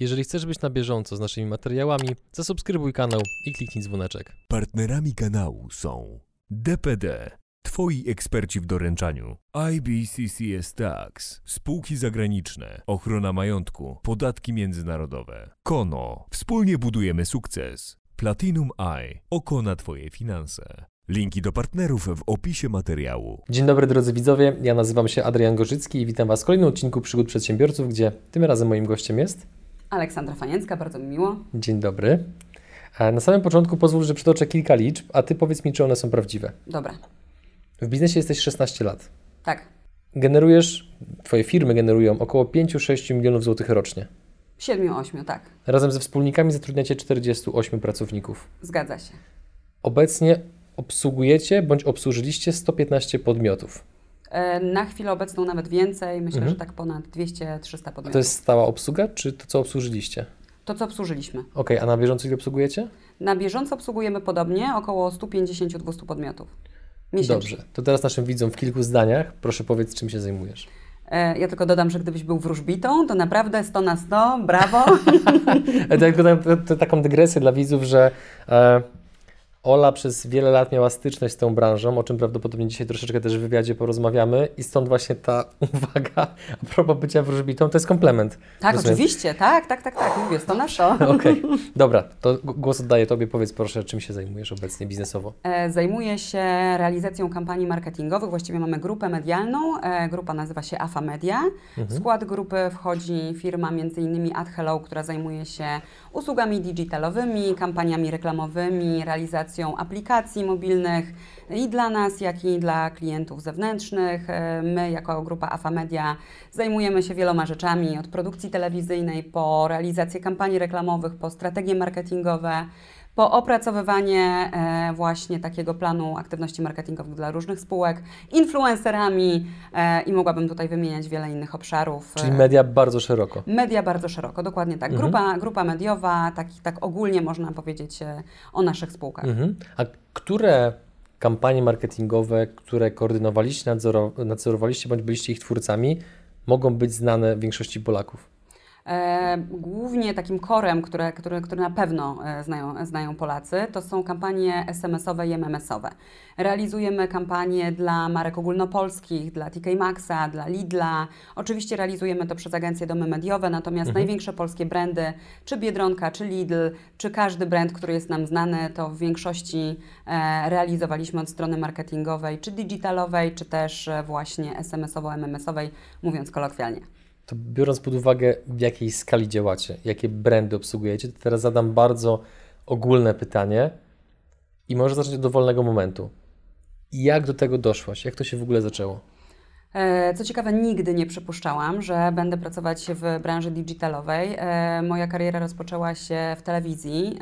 Jeżeli chcesz być na bieżąco z naszymi materiałami, zasubskrybuj kanał i kliknij dzwoneczek. Partnerami kanału są DPD, Twoi eksperci w doręczaniu, IBCCS Tax, spółki zagraniczne, ochrona majątku, podatki międzynarodowe, Kono, wspólnie budujemy sukces, Platinum Eye, oko na Twoje finanse. Linki do partnerów w opisie materiału. Dzień dobry drodzy widzowie, ja nazywam się Adrian Gorzycki i witam Was w kolejnym odcinku Przygód Przedsiębiorców, gdzie tym razem moim gościem jest... Aleksandra Faniecka, bardzo mi miło. Dzień dobry. Na samym początku pozwól, że przytoczę kilka liczb, a Ty powiedz mi, czy one są prawdziwe. Dobra, W biznesie jesteś 16 lat. tak. Generujesz, Twoje firmy generują około 5-6 milionów złotych rocznie. 7-8, tak. Razem ze wspólnikami zatrudniacie 48 pracowników. Zgadza się. Obecnie obsługujecie bądź obsłużyliście 115 podmiotów. E, Na chwilę obecną nawet więcej, myślę, Mhm. że tak ponad 200-300 A podmiotów. to jest stała obsługa, czy to, co obsłużyliście? To, co obsłużyliśmy. Ok, a na bieżąco ile obsługujecie? Na bieżąco obsługujemy podobnie około 150-200 podmiotów. Miesięcznie. Dobrze, to teraz naszym widzom w kilku zdaniach proszę powiedz, czym się zajmujesz. E, Ja tylko dodam, że gdybyś był wróżbitą, to naprawdę 100 na 100, brawo. E, to tak- to, to taką dygresję dla widzów, że e, Ola przez wiele lat miała styczność z tą branżą, o czym prawdopodobnie dzisiaj troszeczkę też w wywiadzie porozmawiamy i stąd właśnie ta uwaga a propos bycia wróżbitą, to jest komplement. tak, Rozumiem. oczywiście, tak, tak, tak, tak, mówię 100 na 100. Okej, dobra, to głos oddaję Tobie, powiedz proszę, czym się zajmujesz obecnie biznesowo. E, Zajmuję się realizacją kampanii marketingowych. Właściwie mamy grupę medialną. E, Grupa nazywa się AFA Media. W skład grupy wchodzi firma m.in. AdHello, która zajmuje się usługami digitalowymi, kampaniami reklamowymi, realizacją aplikacji mobilnych i dla nas, jak i dla klientów zewnętrznych. E, My, jako grupa AFA Media, zajmujemy się wieloma rzeczami, od produkcji telewizyjnej po realizację kampanii reklamowych, po strategie marketingowe po opracowywanie e, właśnie takiego planu aktywności marketingowych dla różnych spółek, influencerami e, i mogłabym tutaj wymieniać wiele innych obszarów. Czyli E, media bardzo szeroko. Media bardzo szeroko, dokładnie tak. Mhm. Grupa, grupa mediowa, tak, tak ogólnie można powiedzieć o naszych spółkach. Mhm. A które kampanie marketingowe, które koordynowaliście, nadzoro, nadzorowaliście bądź byliście ich twórcami, mogą być znane większości Polaków? E, głównie takim korem, które, które, które na pewno e, znają, znają Polacy, to są kampanie SMS-owe i MMS-owe. Realizujemy kampanie dla marek ogólnopolskich, dla TK Maxa, dla Lidla. Oczywiście realizujemy to przez agencje domy mediowe, natomiast największe polskie brandy, czy Biedronka, czy Lidl, czy każdy brand, który jest nam znany, to w większości e, realizowaliśmy od strony marketingowej, czy digitalowej, czy też właśnie SMS-owo-MMS-owej, mówiąc kolokwialnie. To biorąc pod uwagę, w jakiej skali działacie, jakie brandy obsługujecie, teraz zadam bardzo ogólne pytanie i może zacząć od dowolnego momentu. Jak do tego doszłaś? Jak to się w ogóle zaczęło? E, Co ciekawe, nigdy nie przypuszczałam, że będę pracować w branży digitalowej. E, Moja kariera rozpoczęła się w telewizji.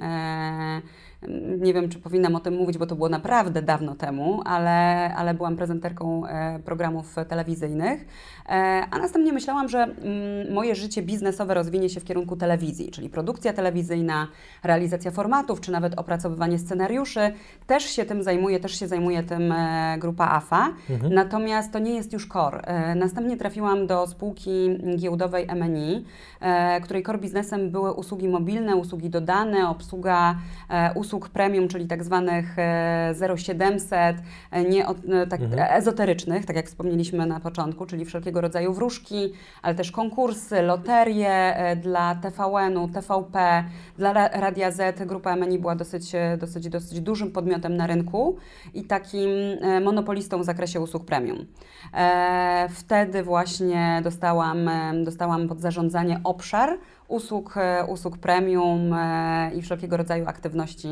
E, Nie wiem, czy powinnam o tym mówić, bo to było naprawdę dawno temu, ale, ale byłam prezenterką e, programów telewizyjnych. E, A następnie myślałam, że mm, moje życie biznesowe rozwinie się w kierunku telewizji, czyli produkcja telewizyjna, realizacja formatów, czy nawet opracowywanie scenariuszy. Też się tym zajmuje, też się zajmuje tym e, grupa AFA. Natomiast to nie jest już core. Następnie trafiłam do spółki giełdowej MNI, której core biznesem były usługi mobilne, usługi dodane, obsługa e, usług premium, czyli tak zwanych e, 0700, e, nie od, e, tak, e, ezoterycznych, tak jak wspomnieliśmy na początku, czyli wszelkiego rodzaju wróżki, ale też konkursy, loterie e, dla TVN-u, TVP, dla Ra- Radia Z. Grupa MNI była dosyć, e, dosyć, dosyć dużym podmiotem na rynku i takim e, monopolistą w zakresie usług premium. E, Wtedy właśnie dostałam, e, dostałam pod zarządzanie obszar usług, e, usług premium e, i wszelkiego rodzaju aktywności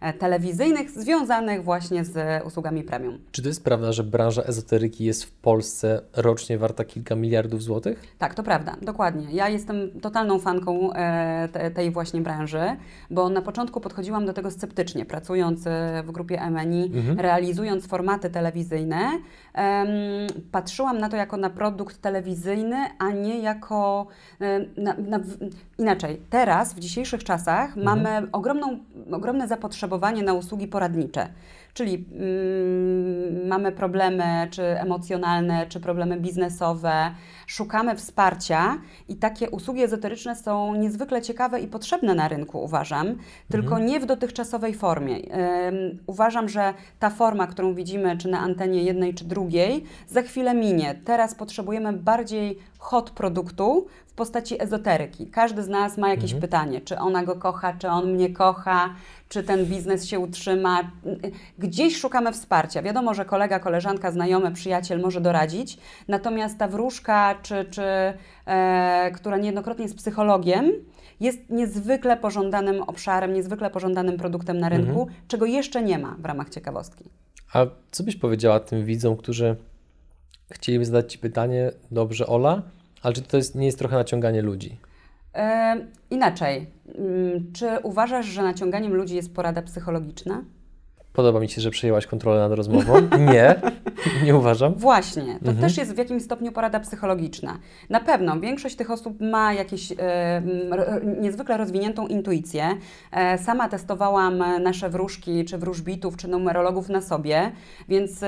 e, telewizyjnych związanych właśnie z usługami premium. Czy to jest prawda, że branża ezoteryki jest w Polsce rocznie warta kilka miliardów złotych? Tak, to prawda, dokładnie. Ja jestem totalną fanką te, tej właśnie branży, bo na początku podchodziłam do tego sceptycznie, pracując w grupie MNI, realizując formaty telewizyjne. patrzyłam na to jako na produkt telewizyjny, a nie jako na, na, inaczej. Teraz, w dzisiejszych czasach, mamy ogromną ogromne zapotrzebowanie na usługi poradnicze. Czyli mm, mamy problemy czy emocjonalne, czy problemy biznesowe, szukamy wsparcia i takie usługi ezoteryczne są niezwykle ciekawe i potrzebne na rynku, uważam, tylko mhm. nie w dotychczasowej formie. uważam, że ta forma, którą widzimy, czy na antenie jednej, czy drugiej, za chwilę minie. Teraz potrzebujemy bardziej hot produktu w postaci ezoteryki. Każdy z nas ma jakieś mhm. pytanie, czy ona go kocha, czy on mnie kocha, czy ten biznes się utrzyma. Gdzieś szukamy wsparcia. Wiadomo, że kolega, koleżanka, znajomy, przyjaciel może doradzić, natomiast ta wróżka, czy, czy e, która niejednokrotnie jest psychologiem, jest niezwykle pożądanym obszarem, niezwykle pożądanym produktem na rynku, mhm. czego jeszcze nie ma w ramach ciekawostki. A co byś powiedziała tym widzom, którzy chcieliby zadać Ci pytanie, dobrze Ola, ale czy to jest, nie jest trochę naciąganie ludzi? Inaczej, yy, czy uważasz, że naciąganiem ludzi jest porada psychologiczna? Podoba mi się, że przejęłaś kontrolę nad rozmową. Nie, nie uważam. Właśnie, to mhm. też jest w jakimś stopniu porada psychologiczna. Na pewno większość tych osób ma jakieś e, niezwykle rozwiniętą intuicję. E, sama testowałam nasze wróżki, czy wróżbitów, czy numerologów na sobie, więc e,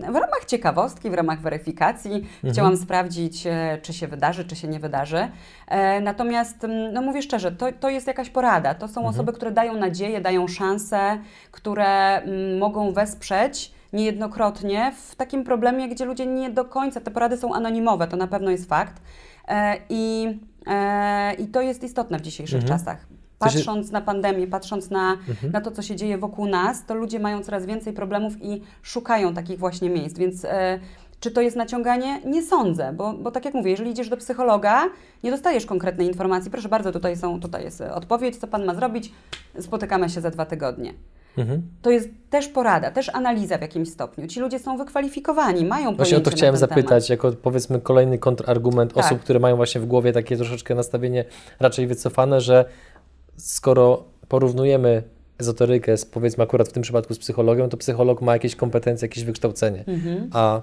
w ramach ciekawostki, w ramach weryfikacji mhm. chciałam sprawdzić, e, czy się wydarzy, czy się nie wydarzy. E, natomiast, no mówię szczerze, to, to jest jakaś porada. To są mhm. osoby, które dają nadzieję, dają szanse, które Mm, mogą wesprzeć niejednokrotnie w takim problemie, gdzie ludzie nie do końca, te porady są anonimowe, to na pewno jest fakt. E, I, e, i to jest istotne w dzisiejszych mhm. czasach. Patrząc na pandemię, patrząc na, mhm. na to, co się dzieje wokół nas, to ludzie mają coraz więcej problemów i szukają takich właśnie miejsc. Więc czy to jest naciąganie? Nie sądzę, bo, bo tak jak mówię, jeżeli idziesz do psychologa, nie dostajesz konkretnej informacji. Proszę bardzo, tutaj, są, tutaj jest odpowiedź, co pan ma zrobić. Spotykamy się za dwa tygodnie. Mhm. To jest też porada, też analiza w jakimś stopniu. Ci ludzie są wykwalifikowani, mają Właśnie o to chciałem zapytać, temat. jako powiedzmy kolejny kontrargument tak. osób, które mają właśnie w głowie takie troszeczkę nastawienie raczej wycofane, że skoro porównujemy ezoterykę z powiedzmy akurat w tym przypadku z psychologią, to psycholog ma jakieś kompetencje, jakieś wykształcenie, mhm. a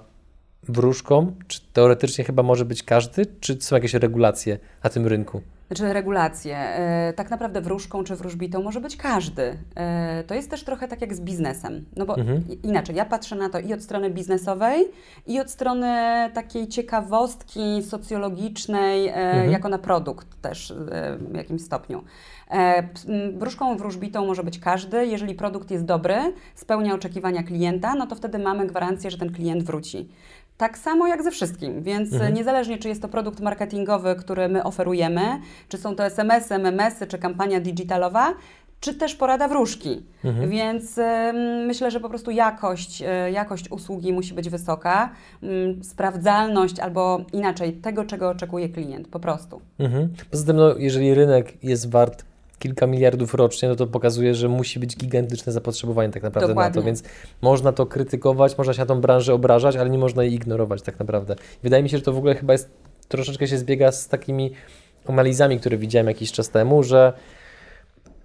wróżką, czy teoretycznie chyba może być każdy, czy są jakieś regulacje na tym rynku? Znaczy regulacje. E, tak naprawdę wróżką czy wróżbitą może być każdy. E, to jest też trochę tak jak z biznesem. No bo mhm. inaczej, ja patrzę na to i od strony biznesowej, i od strony takiej ciekawostki socjologicznej, e, mhm. jako na produkt też w jakimś stopniu. Wróżką, wróżbitą może być każdy. Jeżeli produkt jest dobry, spełnia oczekiwania klienta, no to wtedy mamy gwarancję, że ten klient wróci. Tak samo jak ze wszystkim, więc mhm. niezależnie czy jest to produkt marketingowy, który my oferujemy, czy są to SMS-y, MMS-y, czy kampania digitalowa, czy też porada wróżki. Mhm. Więc y, myślę, że po prostu jakość, y, jakość usługi musi być wysoka, y, sprawdzalność albo inaczej tego, czego oczekuje klient, po prostu. Mhm. Poza tym, no, jeżeli rynek jest wart kilka miliardów rocznie, no to pokazuje, że musi być gigantyczne zapotrzebowanie tak naprawdę Dokładnie. na to, więc można to krytykować, można się na tą branżę obrażać, ale nie można jej ignorować tak naprawdę. Wydaje mi się, że to w ogóle chyba jest, troszeczkę się zbiega z takimi analizami, które widziałem jakiś czas temu, że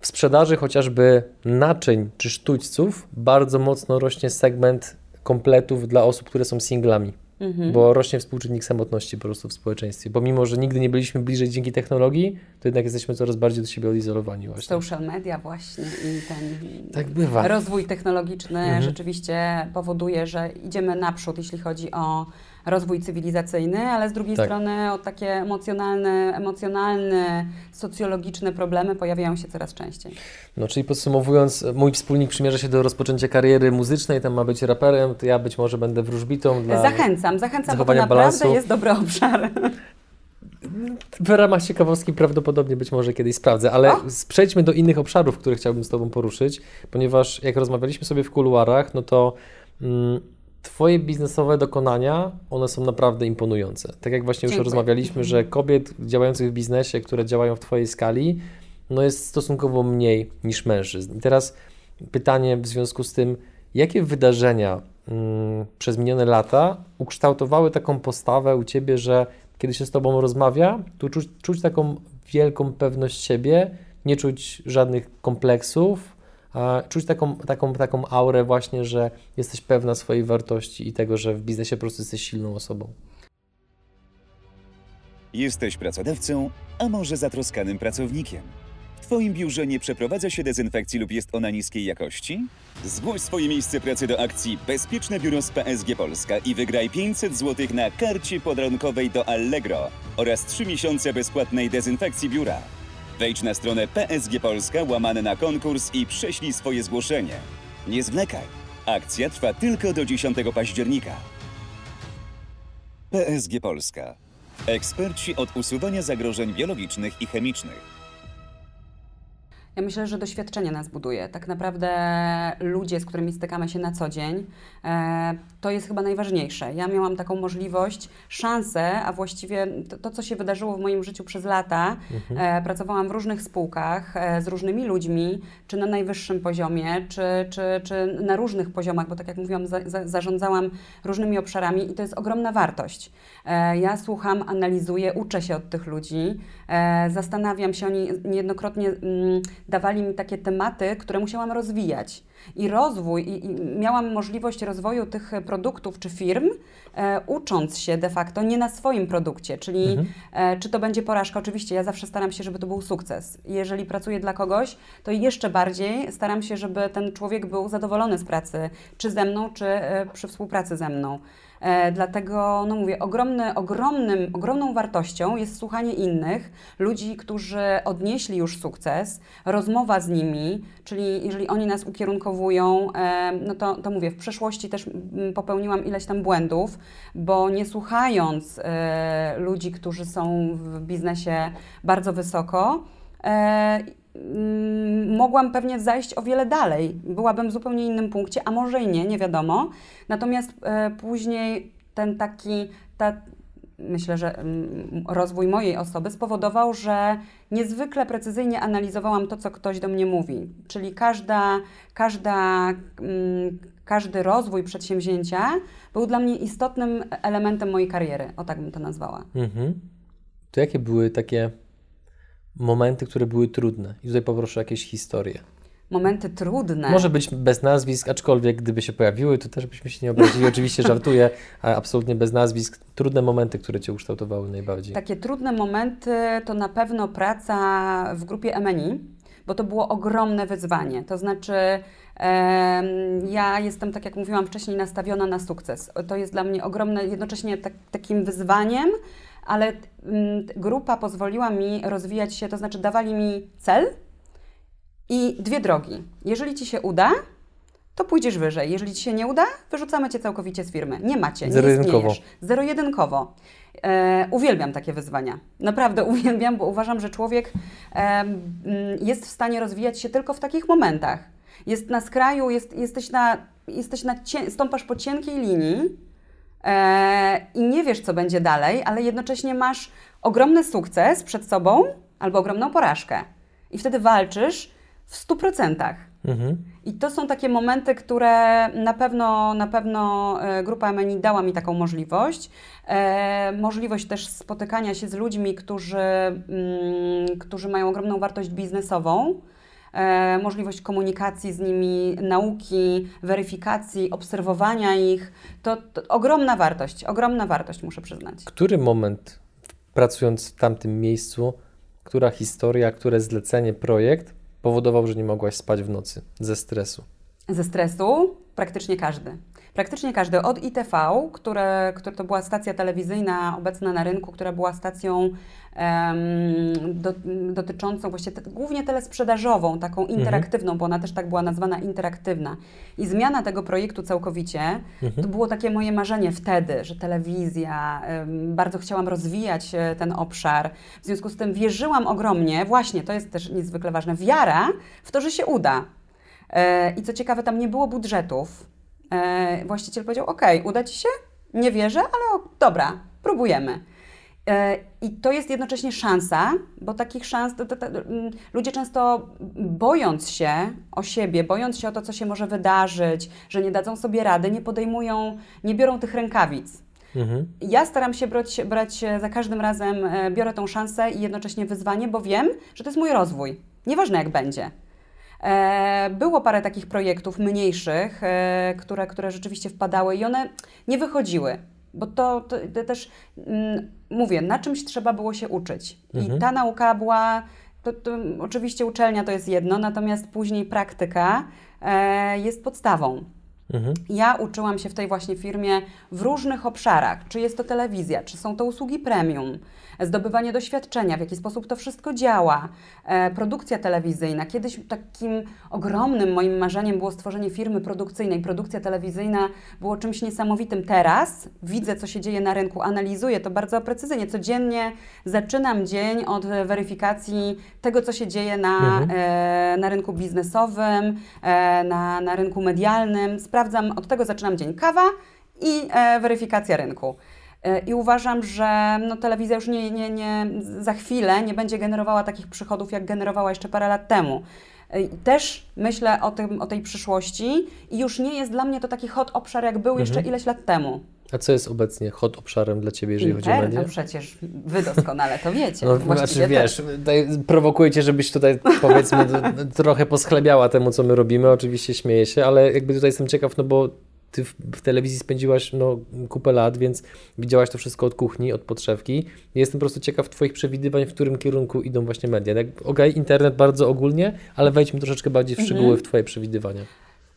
w sprzedaży chociażby naczyń czy sztućców bardzo mocno rośnie segment kompletów dla osób, które są singlami. Mhm. Bo rośnie współczynnik samotności po prostu w społeczeństwie. Bo mimo, że nigdy nie byliśmy bliżej dzięki technologii, to jednak jesteśmy coraz bardziej do siebie odizolowani właśnie. Social media właśnie i ten tak rozwój technologiczny mhm. rzeczywiście powoduje, że idziemy naprzód, jeśli chodzi o rozwój cywilizacyjny, ale z drugiej tak. strony o takie emocjonalne, emocjonalne, socjologiczne problemy pojawiają się coraz częściej. No, czyli podsumowując, mój wspólnik przymierza się do rozpoczęcia kariery muzycznej, tam ma być raperem, to ja być może będę wróżbitą dla Zachęcam, zachęcam, bo to naprawdę balansu. jest dobry obszar. W ramach ciekawostki prawdopodobnie być może kiedyś sprawdzę, ale o? przejdźmy do innych obszarów, które chciałbym z Tobą poruszyć, ponieważ jak rozmawialiśmy sobie w kuluarach, no to mm, Twoje biznesowe dokonania, one są naprawdę imponujące. Tak jak właśnie Dziękuję. już rozmawialiśmy, że kobiet działających w biznesie, które działają w Twojej skali, no jest stosunkowo mniej niż mężczyzn. I teraz pytanie w związku z tym, jakie wydarzenia mm, przez minione lata ukształtowały taką postawę u Ciebie, że kiedy się z Tobą rozmawia, to czuć, czuć taką wielką pewność siebie, nie czuć żadnych kompleksów, czuć taką, taką, taką aurę właśnie, że jesteś pewna swojej wartości i tego, że w biznesie po prostu jesteś silną osobą. Jesteś pracodawcą, a może zatroskanym pracownikiem. W Twoim biurze nie przeprowadza się dezynfekcji lub jest ona niskiej jakości? Zgłoś swoje miejsce pracy do akcji Bezpieczne Biuro z PSG Polska i wygraj 500 zł na karcie podarunkowej do Allegro oraz 3 miesiące bezpłatnej dezynfekcji biura. Wejdź na stronę PSG Polska łamane na konkurs i prześlij swoje zgłoszenie. Nie zwlekaj. Akcja trwa tylko do 10 października. PSG Polska. Eksperci od usuwania zagrożeń biologicznych i chemicznych. Ja myślę, że doświadczenie nas buduje. Tak naprawdę ludzie, z którymi stykamy się na co dzień, e, to jest chyba najważniejsze. Ja miałam taką możliwość, szansę, a właściwie to, to co się wydarzyło w moim życiu przez lata. E, pracowałam w różnych spółkach e, z różnymi ludźmi, czy na najwyższym poziomie, czy, czy, czy na różnych poziomach, bo tak jak mówiłam, za, za, zarządzałam różnymi obszarami i to jest ogromna wartość. Ja słucham, analizuję, uczę się od tych ludzi, zastanawiam się, oni niejednokrotnie mm, dawali mi takie tematy, które musiałam rozwijać. I rozwój, i, i miałam możliwość rozwoju tych produktów czy firm, e, ucząc się de facto nie na swoim produkcie, czyli e, czy to będzie porażka. Oczywiście ja zawsze staram się, żeby to był sukces. Jeżeli pracuję dla kogoś, to jeszcze bardziej staram się, żeby ten człowiek był zadowolony z pracy, czy ze mną, czy e, przy współpracy ze mną. E, dlatego, no mówię, ogromny, ogromnym, ogromną wartością jest słuchanie innych, ludzi, którzy odnieśli już sukces, rozmowa z nimi, czyli jeżeli oni nas ukierunkowują, e, no to, to mówię, w przeszłości też mm, popełniłam ileś tam błędów, bo nie słuchając e, ludzi, którzy są w biznesie bardzo wysoko, mogłam pewnie zajść o wiele dalej. Byłabym w zupełnie innym punkcie, a może i nie, nie wiadomo. Natomiast e, później ten taki, ta, myślę, że mm, rozwój mojej osoby spowodował, że niezwykle precyzyjnie analizowałam to, co ktoś do mnie mówi. Czyli każda, każda, mm, każdy rozwój przedsięwzięcia był dla mnie istotnym elementem mojej kariery, o tak bym to nazwała. Mhm. To jakie były takie momenty, które były trudne? I tutaj poproszę jakieś historie. Momenty trudne. Może być bez nazwisk, aczkolwiek gdyby się pojawiły, to też byśmy się nie obrazili. Oczywiście żartuję, ale absolutnie bez nazwisk. Trudne momenty, które Cię ukształtowały najbardziej. Takie trudne momenty to na pewno praca w grupie MNI, bo to było ogromne wyzwanie. To znaczy, ja jestem, tak jak mówiłam wcześniej, nastawiona na sukces. To jest dla mnie ogromne, jednocześnie tak, takim wyzwaniem, ale mm, grupa pozwoliła mi rozwijać się, to znaczy dawali mi cel i dwie drogi. Jeżeli ci się uda, to pójdziesz wyżej. Jeżeli ci się nie uda, wyrzucamy cię całkowicie z firmy. Nie macie, nie Zero-jedynkowo. istniejesz. Zero-jedynkowo. E, uwielbiam takie wyzwania. Naprawdę uwielbiam, bo uważam, że człowiek em, mm, jest w stanie rozwijać się tylko w takich momentach. Jest na skraju, jest, jesteś na, jesteś na cie, stąpasz po cienkiej linii e, i nie wiesz, co będzie dalej, ale jednocześnie masz ogromny sukces przed sobą albo ogromną porażkę. I wtedy walczysz w stu procentach. Mhm. I to są takie momenty, które na pewno, na pewno e, grupa MNI dała mi taką możliwość. E, możliwość też spotykania się z ludźmi, którzy, mm, którzy mają ogromną wartość biznesową. E, możliwość komunikacji z nimi, nauki, weryfikacji, obserwowania ich. To, to ogromna wartość, ogromna wartość, muszę przyznać. Który moment, pracując w tamtym miejscu, która historia, które zlecenie, projekt powodował, że nie mogłaś spać w nocy ze stresu? Ze stresu praktycznie każdy. Praktycznie każdy. Od ITV, które, które to była stacja telewizyjna obecna na rynku, która była stacją em, do, dotyczącą właściwie te, głównie telesprzedażową, taką interaktywną, bo ona też tak była nazwana interaktywna. I zmiana tego projektu całkowicie, to było takie moje marzenie wtedy, że telewizja, em, bardzo chciałam rozwijać e, ten obszar. W związku z tym wierzyłam ogromnie, właśnie to jest też niezwykle ważne, wiara w to, że się uda. E, I co ciekawe, tam nie było budżetów. E, właściciel powiedział: OK, uda ci się? Nie wierzę, ale dobra, próbujemy. E, I to jest jednocześnie szansa, bo takich szans to, to, to, mm, ludzie często bojąc się o siebie, bojąc się o to, co się może wydarzyć, że nie dadzą sobie rady, nie podejmują, nie biorą tych rękawic. Mhm. Ja staram się brać, brać za każdym razem, e, biorę tą szansę i jednocześnie wyzwanie, bo wiem, że to jest mój rozwój. Nieważne jak będzie. E, Było parę takich projektów mniejszych, e, które, które rzeczywiście wpadały i one nie wychodziły, bo to, to, to też mm, mówię, na czymś trzeba było się uczyć. I ta nauka była to, to, oczywiście uczelnia to jest jedno, natomiast później praktyka e, jest podstawą. Mhm. Ja uczyłam się w tej właśnie firmie w różnych obszarach, czy jest to telewizja, czy są to usługi premium, zdobywanie doświadczenia, w jaki sposób to wszystko działa, e, produkcja telewizyjna. Kiedyś takim ogromnym moim marzeniem było stworzenie firmy produkcyjnej. Produkcja telewizyjna było czymś niesamowitym. Teraz widzę, co się dzieje na rynku, analizuję to bardzo precyzyjnie. Codziennie zaczynam dzień od weryfikacji tego, co się dzieje na, mhm. e, na rynku biznesowym, e, na, na rynku medialnym. Sprawdzam, od tego zaczynam dzień. Kawa i e, weryfikacja rynku. E, I uważam, że no, telewizja już nie, nie, nie, za chwilę nie będzie generowała takich przychodów, jak generowała jeszcze parę lat temu. E, też myślę o, tym, o tej przyszłości i już nie jest dla mnie to taki hot obszar, jak był mhm. jeszcze ileś lat temu. A co jest obecnie hot obszarem dla Ciebie, jeżeli Inter, chodzi o media? No przecież Wy doskonale to wiecie. No, znaczy, wiesz, prowokujecie, żebyś tutaj powiedzmy trochę poschlebiała temu, co my robimy. Oczywiście śmieję się, ale jakby tutaj jestem ciekaw, no bo ty w, telewizji spędziłaś no, kupę lat, więc widziałaś to wszystko od kuchni, od podszewki. Jestem po prostu ciekaw Twoich przewidywań, w którym kierunku idą właśnie media. Okay, internet bardzo ogólnie, ale wejdźmy troszeczkę bardziej w szczegóły mhm. w Twoje przewidywania.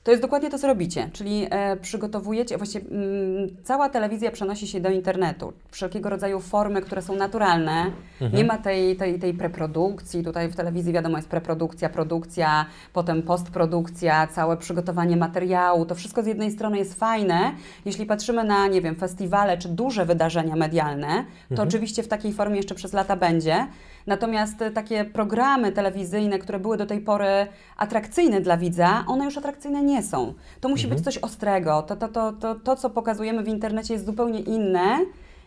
To jest dokładnie to, co robicie, czyli e, przygotowujecie, właściwie m, mm, cała telewizja przenosi się do internetu. Wszelkiego rodzaju formy, które są naturalne. Mhm. Nie ma tej, tej, tej preprodukcji. Tutaj w telewizji wiadomo jest preprodukcja, produkcja, potem postprodukcja, całe przygotowanie materiału. To wszystko z jednej strony jest fajne. Jeśli patrzymy na, nie wiem, festiwale czy duże wydarzenia medialne, to mhm. oczywiście w takiej formie jeszcze przez lata będzie. Natomiast takie programy telewizyjne, które były do tej pory atrakcyjne dla widza, one już atrakcyjne nie są. To musi mhm. być coś ostrego. To, to, to, to, to, co pokazujemy w internecie, jest zupełnie inne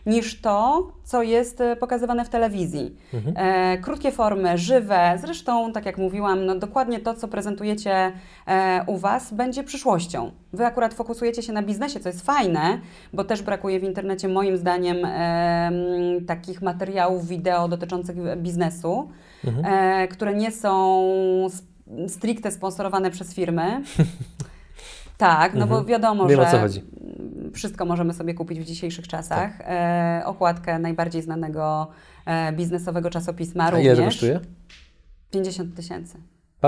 niż to, co jest e, pokazywane w telewizji. Mhm. E, krótkie formy, żywe, zresztą, tak jak mówiłam, no, dokładnie to, co prezentujecie e, u Was, będzie przyszłością. Wy akurat fokusujecie się na biznesie, co jest fajne, bo też brakuje w internecie, moim zdaniem, takich materiałów wideo dotyczących biznesu, mhm. Które nie są stricte sponsorowane przez firmy. Tak, no mhm. bo wiadomo, Wiem, że wszystko możemy sobie kupić w dzisiejszych czasach. Tak. E, okładkę najbardziej znanego e, biznesowego czasopisma A również. ile kosztuje? 50 tysięcy.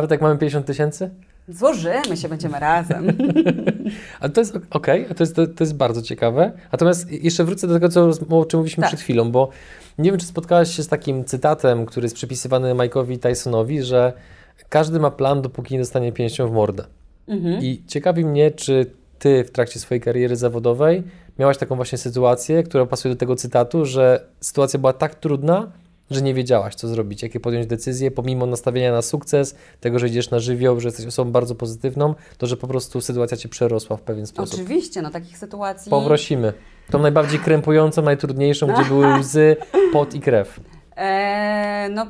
Jak mamy 50 tysięcy? Złożymy się, będziemy razem. Ale to jest okej, okay, to, jest, to, to, jest bardzo ciekawe. Natomiast jeszcze wrócę do tego, co, o czym mówiliśmy tak. przed chwilą, bo nie wiem, czy spotkałaś się z takim cytatem, który jest przypisywany Mike'owi Tysonowi, że każdy ma plan, dopóki nie dostanie pięścią w mordę. Mhm. I ciekawi mnie, czy ty w trakcie swojej kariery zawodowej miałaś taką właśnie sytuację, która pasuje do tego cytatu, że sytuacja była tak trudna, że nie wiedziałaś, co zrobić, jakie podjąć decyzje, pomimo nastawienia na sukces, tego, że idziesz na żywioł, że jesteś osobą bardzo pozytywną, to że po prostu sytuacja cię przerosła w pewien sposób. Oczywiście, no takich sytuacji. Powrosimy. Tą najbardziej krępującą, najtrudniejszą, gdzie były łzy, pot i krew. E, no,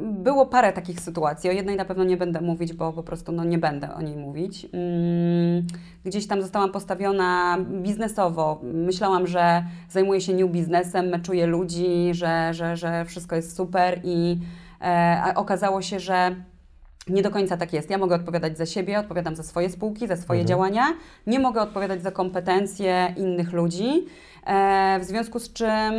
było parę takich sytuacji. O jednej na pewno nie będę mówić, bo po prostu no, nie będę o niej mówić. Mm, gdzieś tam zostałam postawiona biznesowo. Myślałam, że zajmuję się new biznesem, meczuję ludzi, że, że, że wszystko jest super i e, okazało się, że nie do końca tak jest. Ja mogę odpowiadać za siebie, odpowiadam za swoje spółki, za swoje mhm. działania. Nie mogę odpowiadać za kompetencje innych ludzi. E, w związku z czym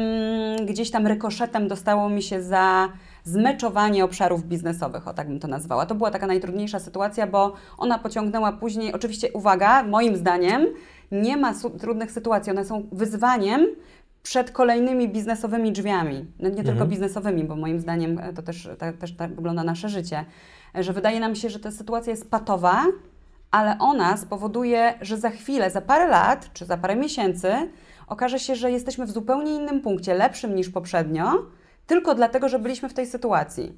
gdzieś tam rykoszetem dostało mi się za zmeczowanie obszarów biznesowych, o tak bym to nazwała. To była taka najtrudniejsza sytuacja, bo ona pociągnęła później, oczywiście uwaga, moim zdaniem nie ma trudnych sytuacji, one są wyzwaniem przed kolejnymi biznesowymi drzwiami. No nie mhm. tylko biznesowymi, bo moim zdaniem e, to też, ta, też tak wygląda nasze życie, że wydaje nam się, że ta sytuacja jest patowa, ale ona spowoduje, że za chwilę, za parę lat czy za parę miesięcy okaże się, że jesteśmy w zupełnie innym punkcie, lepszym niż poprzednio, tylko dlatego, że byliśmy w tej sytuacji.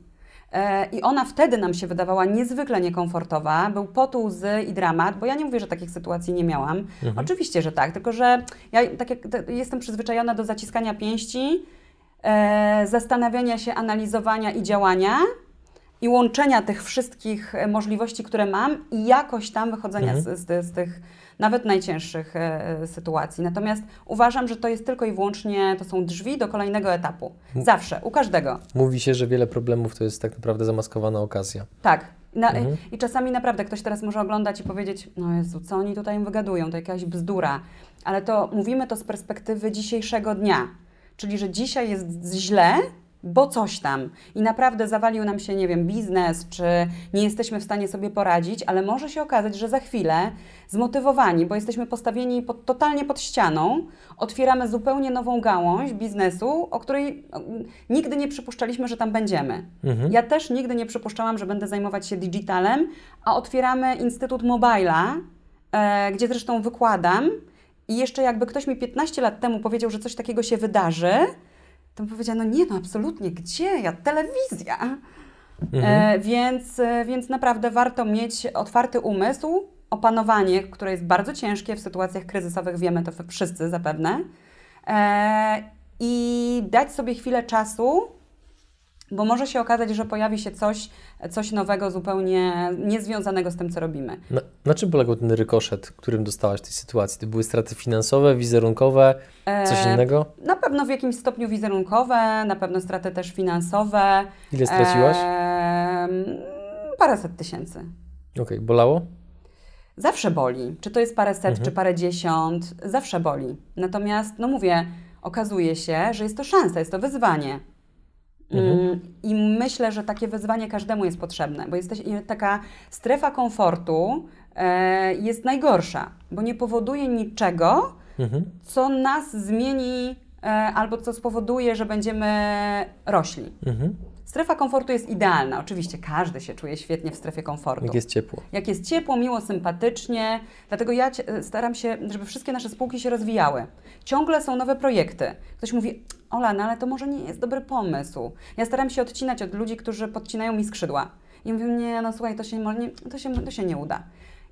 E, I ona wtedy nam się wydawała niezwykle niekomfortowa, był pot, łzy i dramat, bo ja nie mówię, że takich sytuacji nie miałam. Mhm. Oczywiście, że tak, tylko że ja tak jak jestem przyzwyczajona do zaciskania pięści, e, zastanawiania się, analizowania i działania i łączenia tych wszystkich możliwości, które mam i jakoś tam wychodzenia mhm. z, z, z tych nawet najcięższych e, sytuacji. Natomiast uważam, że to jest tylko i wyłącznie, to są drzwi do kolejnego etapu. Zawsze, u każdego. Mówi się, że wiele problemów to jest tak naprawdę zamaskowana okazja. Tak. Na, mhm. I czasami naprawdę ktoś teraz może oglądać i powiedzieć, no Jezu, co oni tutaj wygadują, to jakaś bzdura. Ale to mówimy to z perspektywy dzisiejszego dnia. Czyli, że dzisiaj jest źle, bo coś tam i naprawdę zawalił nam się, nie wiem, biznes, czy nie jesteśmy w stanie sobie poradzić, ale może się okazać, że za chwilę zmotywowani, bo jesteśmy postawieni pod, totalnie pod ścianą, otwieramy zupełnie nową gałąź biznesu, o której nigdy nie przypuszczaliśmy, że tam będziemy. Mhm. Ja też nigdy nie przypuszczałam, że będę zajmować się digitalem, a otwieramy Instytut Mobile'a, e, gdzie zresztą wykładam i jeszcze jakby ktoś mi 15 lat temu powiedział, że coś takiego się wydarzy, to bym powiedziała, no nie, no absolutnie, gdzie ja? Telewizja. E, więc, e, więc naprawdę warto mieć otwarty umysł, opanowanie, które jest bardzo ciężkie w sytuacjach kryzysowych, wiemy to wszyscy zapewne, e, i dać sobie chwilę czasu, bo może się okazać, że pojawi się coś, coś nowego, zupełnie niezwiązanego z tym, co robimy. Na, na czym polegał ten rykoszet, którym dostałaś w tej sytuacji? To były straty finansowe, wizerunkowe, coś E, innego? Na pewno w jakimś stopniu wizerunkowe, na pewno straty też finansowe. Ile straciłaś? Em, paręset tysięcy. Okej, bolało? Zawsze boli. Czy to jest paręset, Mhm. czy parędziesiąt, zawsze boli. Natomiast, no mówię, okazuje się, że jest to szansa, jest to wyzwanie. Mhm. Mm, I myślę, że takie wyzwanie każdemu jest potrzebne, bo jesteś, taka strefa komfortu e, jest najgorsza, bo nie powoduje niczego, Mhm. co nas zmieni e, albo co spowoduje, że będziemy rośli. Mhm. Strefa komfortu jest idealna. Oczywiście każdy się czuje świetnie w strefie komfortu. Jak jest ciepło. Jak jest ciepło, miło, sympatycznie. Dlatego ja cie- staram się, żeby wszystkie nasze spółki się rozwijały. Ciągle są nowe projekty. Ktoś mówi, Ola, no ale to może nie jest dobry pomysł. Ja staram się odcinać od ludzi, którzy podcinają mi skrzydła. I mówią, nie, no słuchaj, to się, nie, to się, to się nie uda.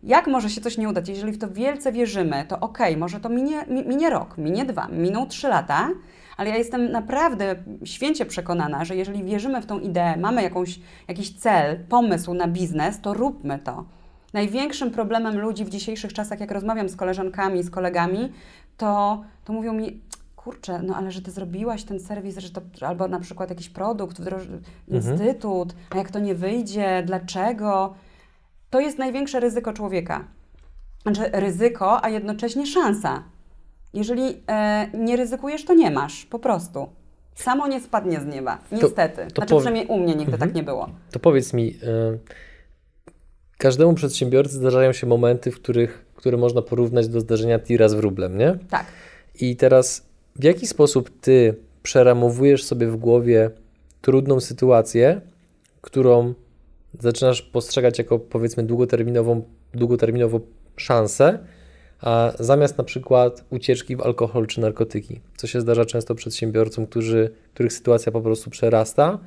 Jak może się coś nie udać? Jeżeli w to wielce wierzymy, to okej, może to minie, mi- minie rok, minie dwa, miną trzy lata, ale ja jestem naprawdę święcie przekonana, że jeżeli wierzymy w tą ideę, mamy jakąś, jakiś cel, pomysł na biznes, to róbmy to. Największym problemem ludzi w dzisiejszych czasach, jak rozmawiam z koleżankami, z kolegami, to, to mówią mi, kurczę, no ale że ty zrobiłaś ten serwis, że to, albo na przykład jakiś produkt, wdroż, instytut, a jak to nie wyjdzie, dlaczego? To jest największe ryzyko człowieka. Znaczy ryzyko, a jednocześnie szansa. Jeżeli e, nie ryzykujesz, to nie masz, po prostu. Samo nie spadnie z nieba, niestety. to znaczy powie- przynajmniej u mnie nigdy tak nie było. To powiedz mi, y, każdemu przedsiębiorcy zdarzają się momenty, w których, które można porównać do zdarzenia tira z wróblem, nie? Tak. I teraz w jaki sposób ty przeramowujesz sobie w głowie trudną sytuację, którą zaczynasz postrzegać jako powiedzmy długoterminową, długoterminową szansę, a zamiast na przykład ucieczki w alkohol czy narkotyki, co się zdarza często przedsiębiorcom, którzy, których sytuacja po prostu przerasta,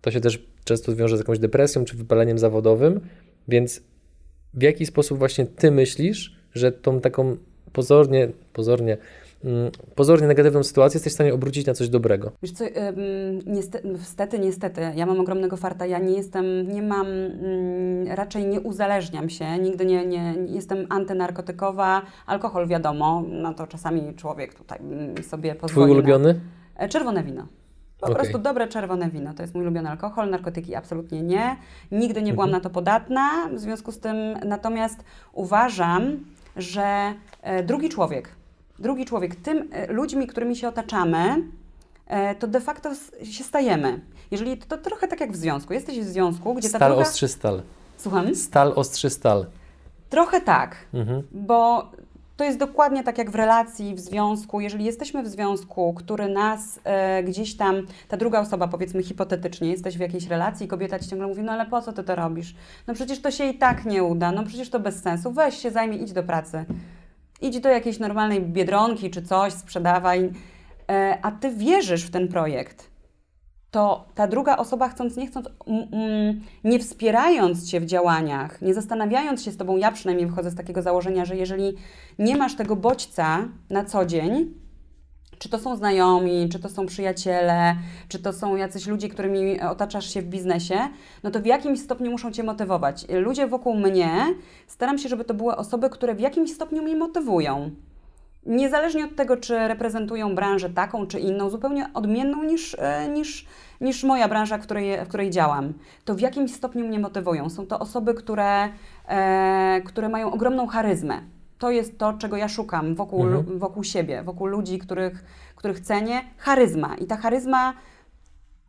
to się też często wiąże z jakąś depresją czy wypaleniem zawodowym, więc w jaki sposób właśnie ty myślisz, że tą taką pozornie, pozornie, pozornie negatywną sytuację jesteś w stanie obrócić na coś dobrego? Wiesz co, niestety, niestety, ja mam ogromnego farta, ja nie jestem, nie mam, mm, raczej nie uzależniam się, nigdy nie, nie jestem antynarkotykowa, alkohol wiadomo, no to czasami człowiek tutaj mm, sobie pozwoli Twój na- ulubiony? E, Czerwone wino. Po Okej. prostu dobre czerwone wino. To jest mój ulubiony alkohol, narkotyki absolutnie nie. Nigdy nie byłam Mhm. na to podatna, w związku z tym natomiast uważam, że e, drugi człowiek, drugi człowiek, tym e, ludźmi, którymi się otaczamy, e, to de facto się stajemy. Jeżeli to, to trochę tak jak w związku. Jesteś w związku, gdzie ta Stal druga... ostrzy stal. Słucham? Stal ostrzy stal. Trochę tak, Mhm. bo to jest dokładnie tak jak w relacji, w związku. Jeżeli jesteśmy w związku, który nas e, gdzieś tam, ta druga osoba, powiedzmy hipotetycznie, jesteś w jakiejś relacji i kobieta ci ciągle mówi, no ale po co ty to robisz? No przecież to się i tak nie uda, no przecież to bez sensu. Weź się zajmij, idź do pracy. Idź do jakiejś normalnej biedronki czy coś, sprzedawaj. E, a ty wierzysz w ten projekt to ta druga osoba, chcąc nie chcąc, mm, mm, nie wspierając Cię w działaniach, nie zastanawiając się z Tobą, ja przynajmniej wychodzę z takiego założenia, że jeżeli nie masz tego bodźca na co dzień, czy to są znajomi, czy to są przyjaciele, czy to są jacyś ludzie, którymi otaczasz się w biznesie, no to w jakimś stopniu muszą Cię motywować. Ludzie wokół mnie, staram się, żeby to były osoby, które w jakimś stopniu mnie motywują. Niezależnie od tego, czy reprezentują branżę taką czy inną, zupełnie odmienną niż, e, niż, niż moja branża, w której, w której działam, to w jakimś stopniu mnie motywują. Są to osoby, które, e, które mają ogromną charyzmę. To jest to, czego ja szukam wokół, Mhm. wokół siebie, wokół ludzi, których, których cenię. Charyzma. I ta charyzma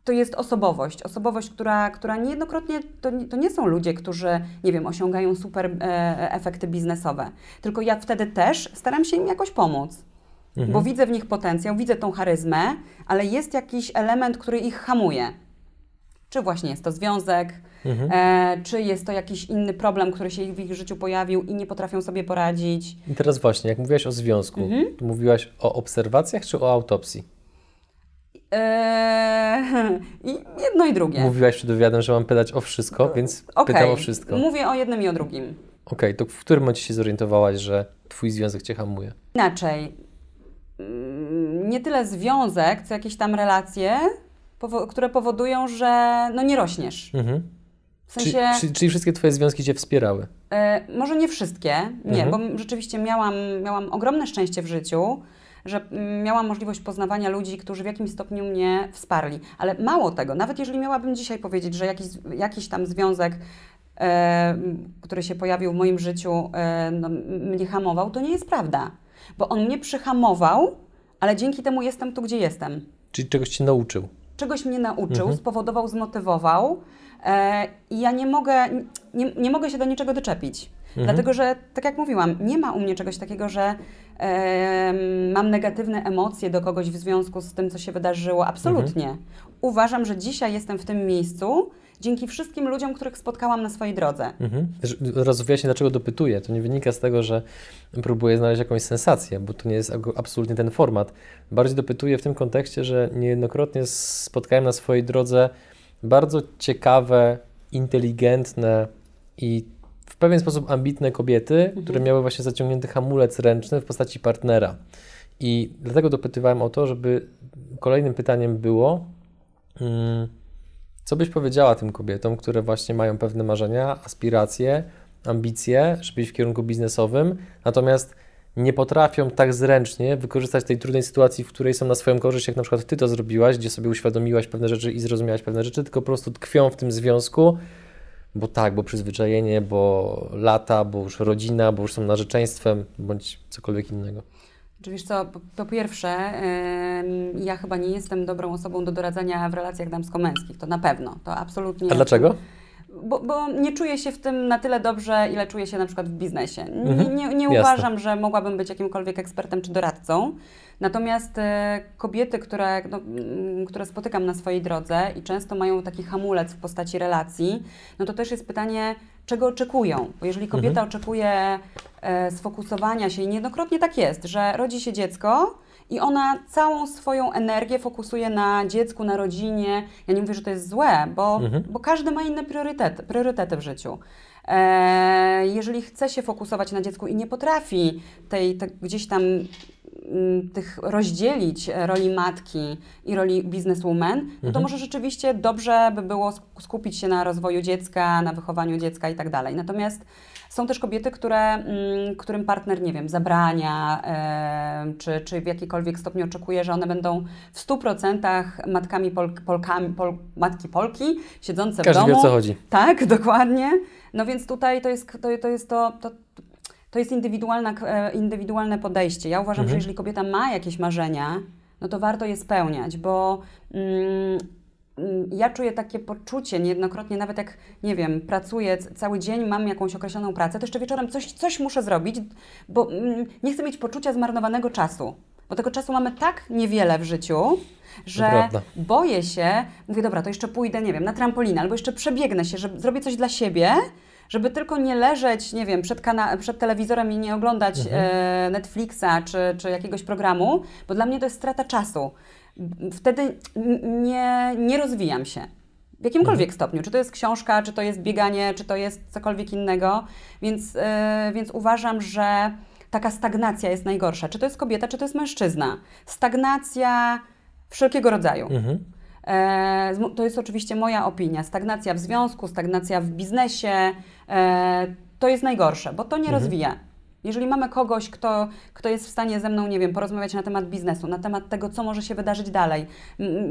to jest osobowość. Osobowość, która, która niejednokrotnie to, nie- to nie są ludzie, którzy, nie wiem, osiągają super e, efekty biznesowe. Tylko ja wtedy też staram się im jakoś pomóc. Bo widzę w nich potencjał, widzę tą charyzmę, ale jest jakiś element, który ich hamuje. Czy właśnie jest to związek, e, czy jest to jakiś inny problem, który się w ich życiu pojawił i nie potrafią sobie poradzić. I teraz właśnie, jak mówiłaś o związku, Mhm. to mówiłaś o obserwacjach czy o autopsji? E, I jedno i drugie. Mówiłaś przed wywiadem, że mam pytać o wszystko, więc Okej, pytam o wszystko. Okej, Mówię o jednym i o drugim. to w którym momencie się zorientowałaś, że twój związek cię hamuje? Inaczej, mm, nie tyle związek, co jakieś tam relacje, powo- które powodują, że no nie rośniesz. Mhm. W sensie, czy, czyli wszystkie twoje związki cię wspierały? e, może nie wszystkie, nie, Mhm. bo rzeczywiście miałam, miałam ogromne szczęście w życiu, że miałam możliwość poznawania ludzi, którzy w jakimś stopniu mnie wsparli. Ale mało tego, nawet jeżeli miałabym dzisiaj powiedzieć, że jakiś, jakiś tam związek, e, który się pojawił w moim życiu, e, no, mnie hamował, to nie jest prawda. Bo on mnie przyhamował, ale dzięki temu jestem tu, gdzie jestem. Czyli czegoś cię nauczył? Czegoś mnie nauczył, spowodował, zmotywował e, i ja nie mogę, nie, nie mogę się do niczego doczepić. Dlatego, że tak jak mówiłam, nie ma u mnie czegoś takiego, że em, mam negatywne emocje do kogoś w związku z tym, co się wydarzyło. Absolutnie. Uważam, że dzisiaj jestem w tym miejscu dzięki wszystkim ludziom, których spotkałam na swojej drodze. Mhm. Razu wyjaśnię, dlaczego dopytuję. To nie wynika z tego, że próbuję znaleźć jakąś sensację, bo to nie jest absolutnie ten format. Bardziej dopytuję w tym kontekście, że niejednokrotnie spotkałem na swojej drodze bardzo ciekawe, inteligentne i w pewien sposób ambitne kobiety, które miały właśnie zaciągnięty hamulec ręczny w postaci partnera. I dlatego dopytywałem o to, żeby kolejnym pytaniem było, mm, co byś powiedziała tym kobietom, które właśnie mają pewne marzenia, aspiracje, ambicje, żeby iść w kierunku biznesowym, natomiast nie potrafią tak zręcznie wykorzystać tej trudnej sytuacji, w której są na swoją korzyść, jak na przykład Ty to zrobiłaś, gdzie sobie uświadomiłaś pewne rzeczy i zrozumiałaś pewne rzeczy, tylko po prostu tkwią w tym związku, bo tak, bo przyzwyczajenie, bo lata, bo już rodzina, bo już są narzeczeństwem, bądź cokolwiek innego. Czy wiesz co, po, po pierwsze, ja chyba nie jestem dobrą osobą do doradzania w relacjach damsko-męskich, to na pewno, to absolutnie. A dlaczego? Bo, bo nie czuję się w tym na tyle dobrze, ile czuję się na przykład w biznesie. Nie, Mhm. nie, nie Jasne. uważam, że mogłabym być jakimkolwiek ekspertem czy doradcą. Natomiast e, kobiety, które, no, które spotykam na swojej drodze i często mają taki hamulec w postaci relacji, no to też jest pytanie, czego oczekują. Bo jeżeli kobieta Mhm. oczekuje e, sfokusowania się, i niejednokrotnie tak jest, że rodzi się dziecko i ona całą swoją energię fokusuje na dziecku, na rodzinie. Ja nie mówię, że to jest złe, bo, Mhm. bo każdy ma inne priorytety, priorytety w życiu. E, jeżeli chce się fokusować na dziecku i nie potrafi tej, te, gdzieś tam tych rozdzielić e, roli matki i roli bizneswoman, no to Mhm. może rzeczywiście dobrze by było sk- skupić się na rozwoju dziecka, na wychowaniu dziecka i tak dalej. Natomiast są też kobiety, które, mm, którym partner, nie wiem, zabrania, e, czy, czy w jakikolwiek stopniu oczekuje, że one będą w 100% matkami Pol, Polkami, Pol, matki Polki, siedzące Każdy w wie, domu. o co chodzi. Tak, dokładnie. No więc tutaj to jest to, to, jest to, to, to jest indywidualna, e, indywidualne podejście. Ja uważam, Mhm. że jeżeli kobieta ma jakieś marzenia, no to warto je spełniać, bo mm, mm, ja czuję takie poczucie niejednokrotnie, nawet jak, nie wiem, pracuję cały dzień, mam jakąś określoną pracę, to jeszcze wieczorem coś, coś muszę zrobić, bo mm, nie chcę mieć poczucia zmarnowanego czasu. Bo tego czasu mamy tak niewiele w życiu, że prawda. boję się, mówię, dobra, to jeszcze pójdę, nie wiem, na trampolinę, albo jeszcze przebiegnę się, że zrobię coś dla siebie, żeby tylko nie leżeć, nie wiem, przed, kana- przed telewizorem i nie oglądać e, Netflixa czy, czy jakiegoś programu, bo dla mnie to jest strata czasu. Wtedy nie, nie rozwijam się. W jakimkolwiek stopniu, czy to jest książka, czy to jest bieganie, czy to jest cokolwiek innego, więc, e, więc uważam, że taka stagnacja jest najgorsza. Czy to jest kobieta, czy to jest mężczyzna. Stagnacja wszelkiego rodzaju. Mhm. E, to jest oczywiście moja opinia. Stagnacja w związku, stagnacja w biznesie to jest najgorsze, bo to nie rozwija. Jeżeli mamy kogoś, kto, kto jest w stanie ze mną, nie wiem, porozmawiać na temat biznesu, na temat tego, co może się wydarzyć dalej,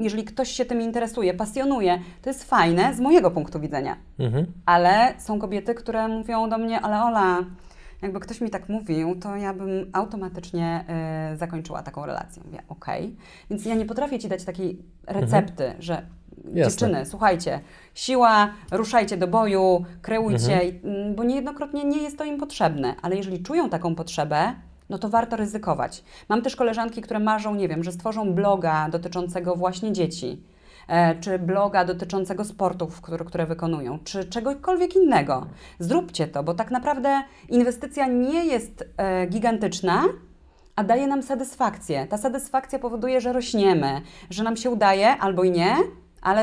jeżeli ktoś się tym interesuje, pasjonuje, to jest fajne z mojego punktu widzenia. Mhm. Ale są kobiety, które mówią do mnie, ale Ola, jakby ktoś mi tak mówił, to ja bym automatycznie y, zakończyła taką relację. Mówię, okej. Więc ja nie potrafię Ci dać takiej recepty, że dziewczyny, słuchajcie, siła, ruszajcie do boju, kreujcie, mhm. bo niejednokrotnie nie jest to im potrzebne, ale jeżeli czują taką potrzebę, no to warto ryzykować. Mam też koleżanki, które marzą, nie wiem, że stworzą bloga dotyczącego właśnie dzieci, e, czy bloga dotyczącego sportów, które, które wykonują, czy czegokolwiek innego. Zróbcie to, bo tak naprawdę inwestycja nie jest e, gigantyczna, a daje nam satysfakcję. Ta satysfakcja powoduje, że rośniemy, że nam się udaje albo i nie, ale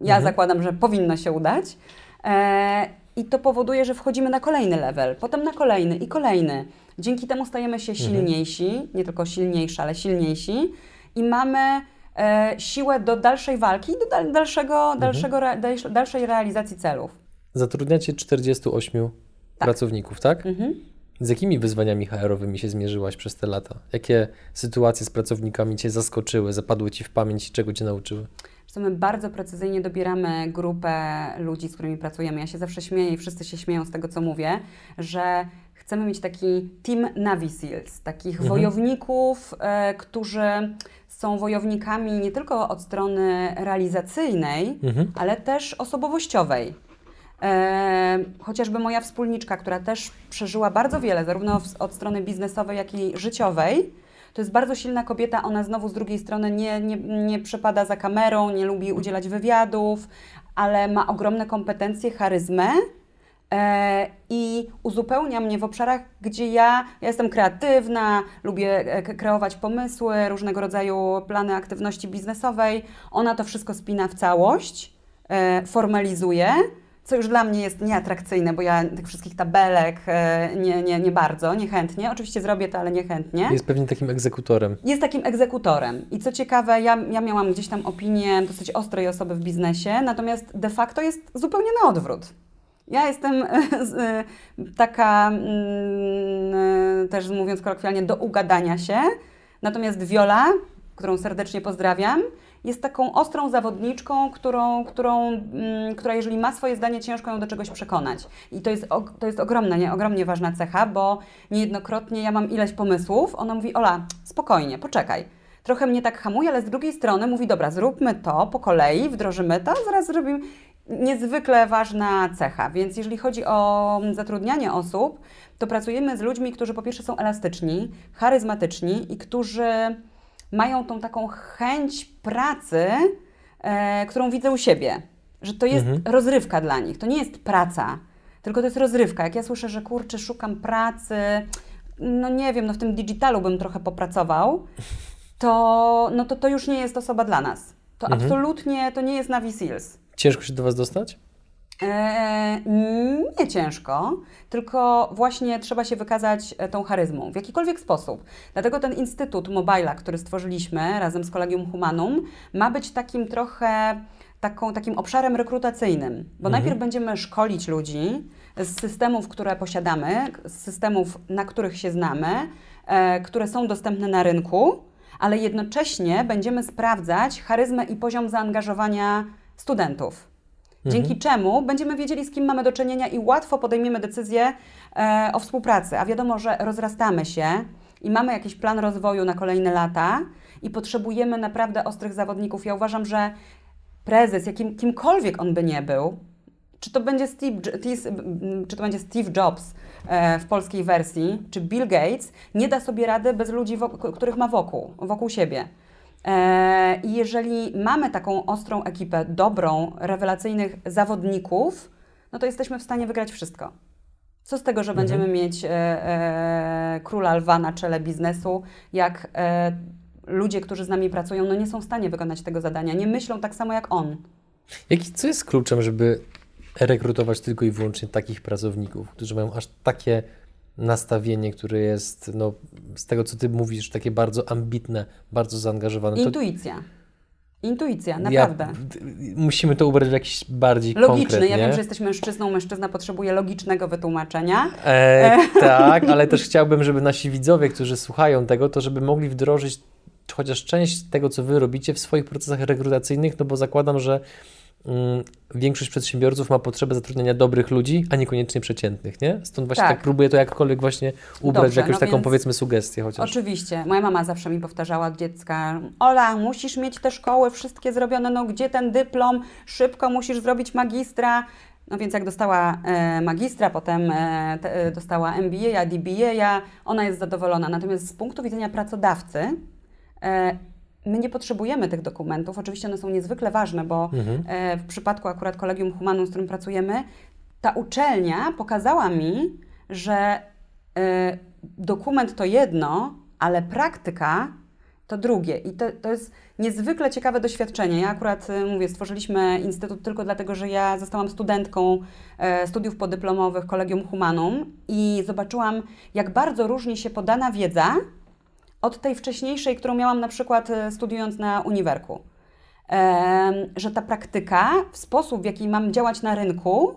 ja mhm. zakładam, że powinno się udać. E, I to powoduje, że wchodzimy na kolejny level, potem na kolejny i kolejny. Dzięki temu stajemy się mhm. silniejsi, mhm. nie tylko silniejsi, ale silniejsi i mamy e, siłę do dalszej walki, do dal, dalszego, mhm. dalszego re, dalszej realizacji celów. Zatrudniacie 48 tak. pracowników, tak? Mhm. Z jakimi wyzwaniami HR-owymi się zmierzyłaś przez te lata? Jakie sytuacje z pracownikami Cię zaskoczyły, zapadły Ci w pamięć i czego Cię nauczyły? My bardzo precyzyjnie dobieramy grupę ludzi, z którymi pracujemy. Ja się zawsze śmieję i wszyscy się śmieją z tego, co mówię, że chcemy mieć taki team Navy Seals, takich mhm. wojowników, e, którzy są wojownikami nie tylko od strony realizacyjnej, mhm. ale też osobowościowej. E, chociażby moja wspólniczka, która też przeżyła bardzo wiele, zarówno od strony biznesowej, jak i życiowej, to jest bardzo silna kobieta, ona znowu z drugiej strony nie, nie, nie przepada za kamerą, nie lubi udzielać wywiadów, ale ma ogromne kompetencje, charyzmę e, i uzupełnia mnie w obszarach, gdzie ja, ja jestem kreatywna, lubię e, kreować pomysły, różnego rodzaju plany aktywności biznesowej. Ona to wszystko spina w całość, e, formalizuje co już dla mnie jest nieatrakcyjne, bo ja tych wszystkich tabelek e, nie, nie, nie bardzo, niechętnie. Oczywiście zrobię to, ale niechętnie. Jest pewnie takim egzekutorem. Jest takim egzekutorem. I co ciekawe, ja, ja miałam gdzieś tam opinię dosyć ostrej osoby w biznesie, natomiast de facto jest zupełnie na odwrót. Ja jestem e, taka, mm, też mówiąc kolokwialnie, do ugadania się, natomiast Viola, którą serdecznie pozdrawiam, jest taką ostrą zawodniczką, którą, którą, mm, która jeżeli ma swoje zdanie, ciężko ją do czegoś przekonać. I to jest, to jest ogromna, nie, ogromnie ważna cecha, bo niejednokrotnie ja mam ileś pomysłów, ona mówi, Ola, spokojnie, poczekaj. Trochę mnie tak hamuje, ale z drugiej strony mówi, dobra, zróbmy to po kolei, wdrożymy to, zaraz zrobimy. Niezwykle ważna cecha, więc jeżeli chodzi o zatrudnianie osób, to pracujemy z ludźmi, którzy po pierwsze są elastyczni, charyzmatyczni i którzy mają tą taką chęć pracy, e, którą widzę u siebie. Że to jest mhm. rozrywka dla nich. To nie jest praca, tylko to jest rozrywka. Jak ja słyszę, że kurczę, szukam pracy, no nie wiem, no w tym digitalu bym trochę popracował, to, no to to już nie jest osoba dla nas. To mhm. absolutnie, to nie jest Navy Seals. Ciężko się do Was dostać? Eee, nie ciężko, tylko właśnie trzeba się wykazać e, tą charyzmą w jakikolwiek sposób. Dlatego ten Instytut Mobila, który stworzyliśmy razem z Kolegium Humanum, ma być takim trochę taką, takim obszarem rekrutacyjnym, bo mhm. najpierw będziemy szkolić ludzi z systemów, które posiadamy, z systemów, na których się znamy, e, które są dostępne na rynku, ale jednocześnie będziemy sprawdzać charyzmę i poziom zaangażowania studentów. Dzięki mhm. czemu będziemy wiedzieli, z kim mamy do czynienia i łatwo podejmiemy decyzję e, o współpracy. A wiadomo, że rozrastamy się i mamy jakiś plan rozwoju na kolejne lata i potrzebujemy naprawdę ostrych zawodników. Ja uważam, że prezes, jakim, kimkolwiek on by nie był, czy to będzie Steve, czy to będzie Steve Jobs e, w polskiej wersji, czy Bill Gates, nie da sobie rady bez ludzi, których ma wokół, wokół siebie. E, I jeżeli mamy taką ostrą ekipę, dobrą, rewelacyjnych zawodników, no to jesteśmy w stanie wygrać wszystko. Co z tego, że mhm. będziemy mieć e, e, króla lwa na czele biznesu, jak e, ludzie, którzy z nami pracują, no nie są w stanie wykonać tego zadania, nie myślą tak samo jak on. Jaki, co jest kluczem, żeby rekrutować tylko i wyłącznie takich pracowników, którzy mają aż takie nastawienie, które jest, no, z tego co ty mówisz, takie bardzo ambitne, bardzo zaangażowane. Intuicja. Intuicja, naprawdę. Ja, musimy to ubrać w jakiś bardziej Logiczny. Konkret, ja wiem, że jesteś mężczyzną, mężczyzna potrzebuje logicznego wytłumaczenia. E, tak, ale też chciałbym, żeby nasi widzowie, którzy słuchają tego, to żeby mogli wdrożyć chociaż część tego, co wy robicie w swoich procesach rekrutacyjnych, no bo zakładam, że większość przedsiębiorców ma potrzebę zatrudniania dobrych ludzi, a niekoniecznie przeciętnych, nie? Stąd właśnie tak, Tak. próbuję to jakkolwiek właśnie ubrać w Dobrze, jakąś no taką powiedzmy sugestię chociaż. Oczywiście. Moja mama zawsze mi powtarzała od dziecka: Ola, musisz mieć te szkoły wszystkie zrobione, no gdzie ten dyplom? Szybko musisz zrobić magistra. No więc jak dostała e, magistra, potem e, te, e, dostała MBA, DBA, ona jest zadowolona. Natomiast z punktu widzenia pracodawcy, e, my nie potrzebujemy tych dokumentów. Oczywiście one są niezwykle ważne, bo Mhm. e, w przypadku akurat Kolegium Humanum, z którym pracujemy, ta uczelnia pokazała mi, że e, dokument to jedno, ale praktyka to drugie. I to, to jest niezwykle ciekawe doświadczenie. Ja akurat e, mówię, stworzyliśmy instytut tylko dlatego, że ja zostałam studentką studiów podyplomowych Kolegium Humanum i zobaczyłam, jak bardzo różni się podana wiedza od tej wcześniejszej, którą miałam na przykład e, studiując na uniwerku. Że ta praktyka, w sposób, w jaki mam działać na rynku,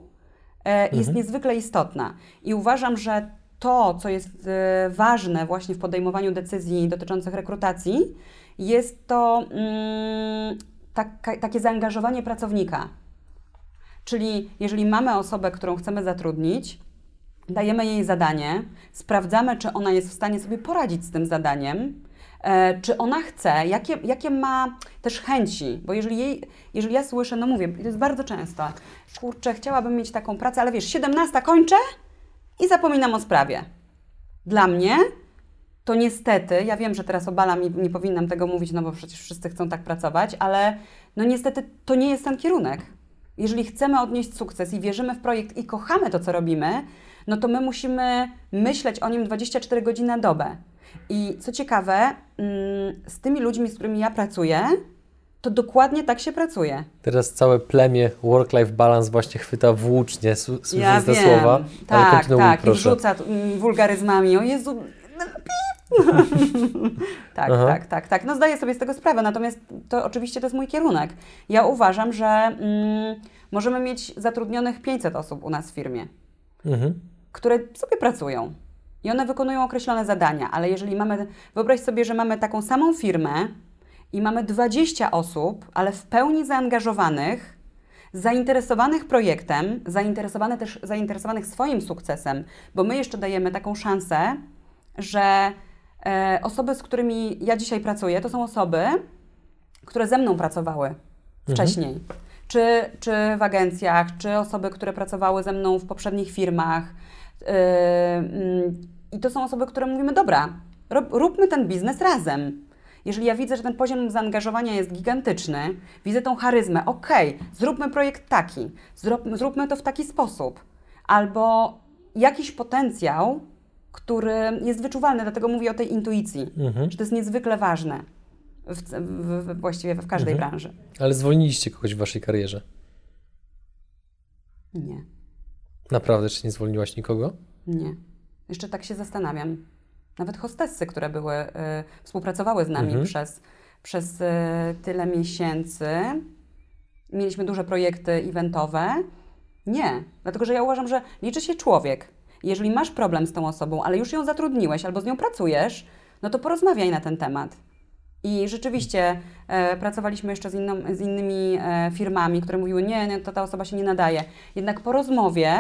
e, jest niezwykle istotna. I uważam, że to, co jest e, ważne właśnie w podejmowaniu decyzji dotyczących rekrutacji, jest to mm, taka, takie zaangażowanie pracownika. Czyli jeżeli mamy osobę, którą chcemy zatrudnić, dajemy jej zadanie, sprawdzamy, czy ona jest w stanie sobie poradzić z tym zadaniem, e, czy ona chce, jakie, jakie ma też chęci, bo jeżeli, jej, jeżeli ja słyszę, no mówię, to jest bardzo często, kurczę, chciałabym mieć taką pracę, ale wiesz, 17 kończę i zapominam o sprawie. Dla mnie to niestety, ja wiem, że teraz obalam i nie powinnam tego mówić, no bo przecież wszyscy chcą tak pracować, ale no niestety to nie jest ten kierunek. Jeżeli chcemy odnieść sukces i wierzymy w projekt i kochamy to, co robimy, no to my musimy myśleć o nim 24 godziny na dobę. I co ciekawe, mm, z tymi ludźmi, z którymi ja pracuję, to dokładnie tak się pracuje. Teraz całe plemię work-life balance właśnie chwyta włócznie, słysząc Ja te wiem. słowa, Tak, tak, i proszę. wrzuca tu, mm, wulgaryzmami. O Jezu. tak, Aha. tak, tak, tak. No zdaję sobie z tego sprawę, natomiast to oczywiście to jest mój kierunek. Ja uważam, że mm, możemy mieć zatrudnionych 500 osób u nas w firmie, Mhm. Które sobie pracują i one wykonują określone zadania, ale jeżeli mamy, wyobraź sobie, że mamy taką samą firmę i mamy 20 osób, ale w pełni zaangażowanych, zainteresowanych projektem, zainteresowane też, zainteresowanych swoim sukcesem, bo my jeszcze dajemy taką szansę, że e, osoby, z którymi ja dzisiaj pracuję, to są osoby, które ze mną pracowały wcześniej. Czy, czy w agencjach, czy osoby, które pracowały ze mną w poprzednich firmach. Yy, mm, I to są osoby, które mówimy, dobra, róbmy ten biznes razem. Jeżeli ja widzę, że ten poziom zaangażowania jest gigantyczny, widzę tą charyzmę, okej, zróbmy projekt taki, zrób, zróbmy to w taki sposób. Albo jakiś potencjał, który jest wyczuwalny, dlatego mówię o tej intuicji, Mhm. że to jest niezwykle ważne w, w, właściwie w każdej Mhm. branży. Ale zwolniliście kogoś w waszej karierze. Nie, Naprawdę, czy nie zwolniłaś nikogo? nie. Jeszcze tak się zastanawiam. Nawet hostessy, które były, y, współpracowały z nami Mhm. przez, przez y, tyle miesięcy, mieliśmy duże projekty eventowe. Nie, dlatego że ja uważam, że liczy się człowiek. Jeżeli masz problem z tą osobą, ale już ją zatrudniłeś albo z nią pracujesz, no to porozmawiaj na ten temat. I rzeczywiście e, pracowaliśmy jeszcze z, inną, z innymi e, firmami, które mówiły, nie, nie, to ta osoba się nie nadaje. Jednak po rozmowie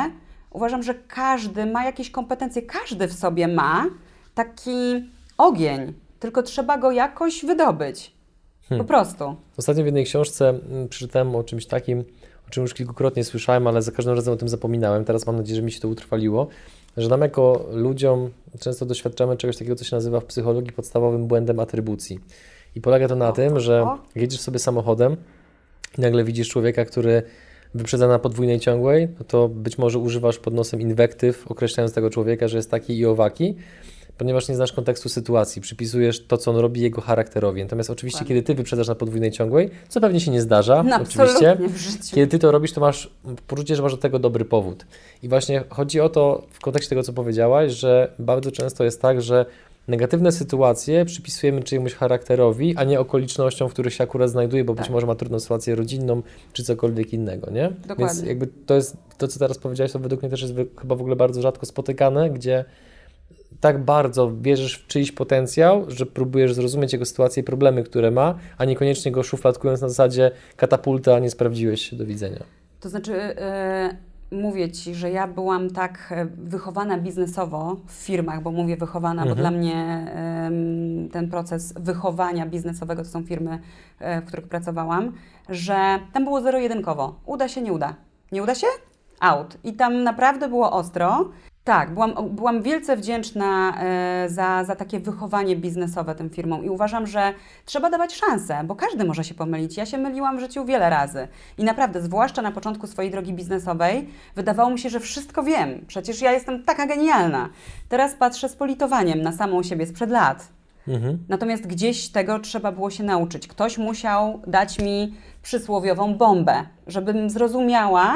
uważam, że każdy ma jakieś kompetencje, każdy w sobie ma taki ogień, tylko trzeba go jakoś wydobyć. Po prostu. Ostatnio w jednej książce mm, przeczytałem o czymś takim, o czym już kilkukrotnie słyszałem, ale za każdym razem o tym zapominałem. Teraz mam nadzieję, że mi się to utrwaliło, że nam jako ludziom często doświadczamy czegoś takiego, co się nazywa w psychologii podstawowym błędem atrybucji. I polega to na tym, że jedziesz sobie samochodem i nagle widzisz człowieka, który wyprzedza na podwójnej ciągłej, no to być może używasz pod nosem inwektyw, określając tego człowieka, że jest taki i owaki, ponieważ nie znasz kontekstu sytuacji, przypisujesz to, co on robi jego charakterowi. Natomiast oczywiście, Dokładnie. kiedy ty wyprzedzasz na podwójnej ciągłej, co pewnie się nie zdarza, No, oczywiście, kiedy ty to robisz, to masz poczucie, że masz do tego dobry powód. I właśnie chodzi o to, w kontekście tego, co powiedziałaś, że bardzo często jest tak, że negatywne sytuacje przypisujemy czyjemuś charakterowi, a nie okolicznościom, w których się akurat znajduje, bo być Tak. może ma trudną sytuację rodzinną, czy cokolwiek innego, nie? Więc Dokładnie. jakby to jest, to co teraz powiedziałeś, to według mnie też jest chyba w ogóle bardzo rzadko spotykane, gdzie tak bardzo wierzysz w czyjś potencjał, że próbujesz zrozumieć jego sytuację i problemy, które ma, a niekoniecznie go szufladkując na zasadzie katapulta, nie sprawdziłeś się, do widzenia. To znaczy, yy, mówię Ci, że ja byłam tak e, wychowana biznesowo w firmach, bo mówię wychowana, Mhm. bo dla mnie yy, ten proces wychowania biznesowego to są firmy, yy, w których pracowałam, że tam było zero-jedynkowo. Uda się, nie uda. Nie uda się? Out. I tam naprawdę było ostro. Tak, byłam, byłam wielce wdzięczna e, za, za takie wychowanie biznesowe tym firmom i uważam, że trzeba dawać szansę, bo każdy może się pomylić. Ja się myliłam w życiu wiele razy i naprawdę, zwłaszcza na początku swojej drogi biznesowej, wydawało mi się, że wszystko wiem. Przecież ja jestem taka genialna. Teraz patrzę z politowaniem na samą siebie sprzed lat. Mhm. Natomiast gdzieś tego trzeba było się nauczyć. Ktoś musiał dać mi przysłowiową bombę, żebym zrozumiała,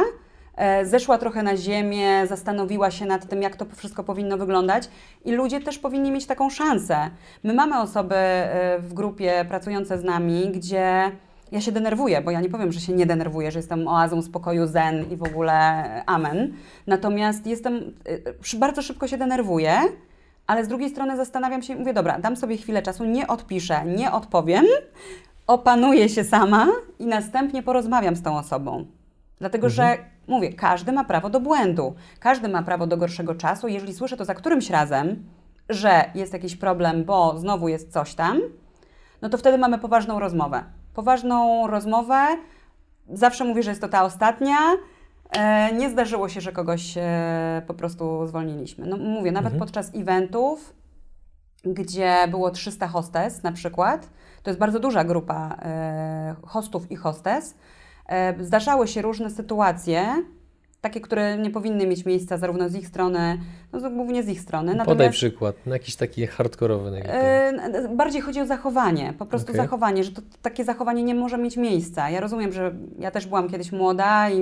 zeszła trochę na ziemię, zastanowiła się nad tym, jak to wszystko powinno wyglądać i ludzie też powinni mieć taką szansę. My mamy osoby e, w grupie pracujące z nami, gdzie ja się denerwuję, bo ja nie powiem, że się nie denerwuję, że jestem oazą spokoju, zen i w ogóle e, amen. Natomiast jestem, e, bardzo szybko się denerwuję, ale z drugiej strony zastanawiam się i mówię, dobra, dam sobie chwilę czasu, nie odpiszę, nie odpowiem, opanuję się sama i następnie porozmawiam z tą osobą. Dlatego, że mówię, każdy ma prawo do błędu, każdy ma prawo do gorszego czasu. Jeżeli słyszę to za którymś razem, że jest jakiś problem, bo znowu jest coś tam, no to wtedy mamy poważną rozmowę. Poważną rozmowę. Zawsze mówię, że jest to ta ostatnia. E, nie zdarzyło się, że kogoś e, po prostu zwolniliśmy. No mówię, nawet podczas eventów, gdzie było 300 hostes na przykład, to jest bardzo duża grupa e, hostów i hostes, zdarzały się różne sytuacje, takie, które nie powinny mieć miejsca zarówno z ich strony, no głównie z ich strony. Podaj przykład, no jakiś taki hardkorowy. E, n- Bardziej chodzi o zachowanie, po prostu Okej. zachowanie, że to, takie zachowanie nie może mieć miejsca. Ja rozumiem, że ja też byłam kiedyś młoda i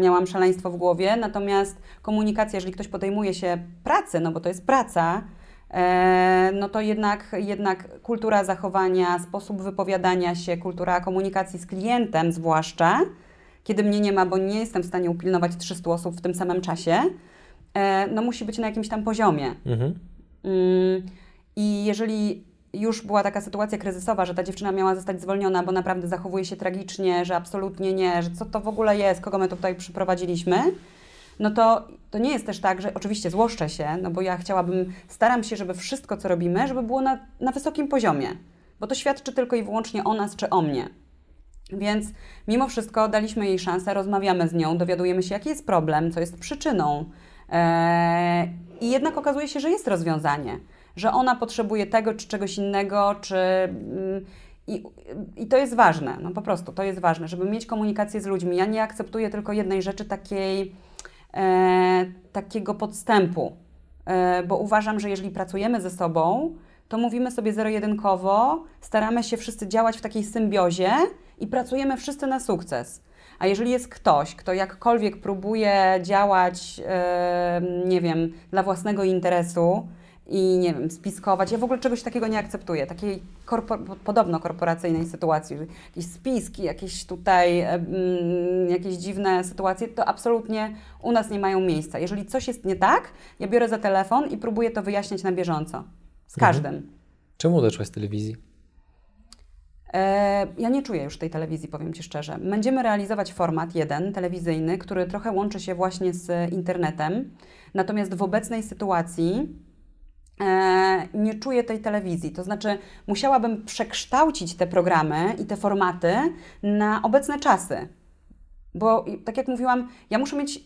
miałam szaleństwo w głowie, natomiast komunikacja, jeżeli ktoś podejmuje się pracy, no bo to jest praca, e, no to jednak, jednak kultura zachowania, sposób wypowiadania się, kultura komunikacji z klientem zwłaszcza, kiedy mnie nie ma, bo nie jestem w stanie upilnować 300 osób w tym samym czasie, e, no musi być na jakimś tam poziomie. Mhm. Mm, I jeżeli już była taka sytuacja kryzysowa, że ta dziewczyna miała zostać zwolniona, bo naprawdę zachowuje się tragicznie, że absolutnie nie, że co to w ogóle jest, kogo my tutaj przyprowadziliśmy, no to, to nie jest też tak, że oczywiście złoszczę się, no bo ja chciałabym, staram się, żeby wszystko, co robimy, żeby było na, na wysokim poziomie, bo to świadczy tylko i wyłącznie o nas czy o mnie. Więc mimo wszystko daliśmy jej szansę, rozmawiamy z nią, dowiadujemy się, jaki jest problem, co jest przyczyną. Eee, I jednak okazuje się, że jest rozwiązanie, że ona potrzebuje tego czy czegoś innego, czy. mm, I, I to jest ważne, no po prostu to jest ważne, żeby mieć komunikację z ludźmi. Ja nie akceptuję tylko jednej rzeczy, takiej, takiego podstępu, e, bo uważam, że jeżeli pracujemy ze sobą, to mówimy sobie zero-jedynkowo, staramy się wszyscy działać w takiej symbiozie i pracujemy wszyscy na sukces. A jeżeli jest ktoś, kto jakkolwiek próbuje działać, e, nie wiem, dla własnego interesu i nie wiem, spiskować, ja w ogóle czegoś takiego nie akceptuję, takiej korpo- podobno korporacyjnej sytuacji, jakieś spiski, jakieś tutaj, mm, jakieś dziwne sytuacje, to absolutnie u nas nie mają miejsca. Jeżeli coś jest nie tak, ja biorę za telefon i próbuję to wyjaśniać na bieżąco. Z każdym. Czemu odeszłaś z telewizji? E, ja nie czuję już tej telewizji, powiem Ci szczerze. Będziemy realizować format jeden, telewizyjny, który trochę łączy się właśnie z internetem. Natomiast w obecnej sytuacji nie czuję tej telewizji. To znaczy, musiałabym przekształcić te programy i te formaty na obecne czasy. Bo tak jak mówiłam, ja muszę mieć.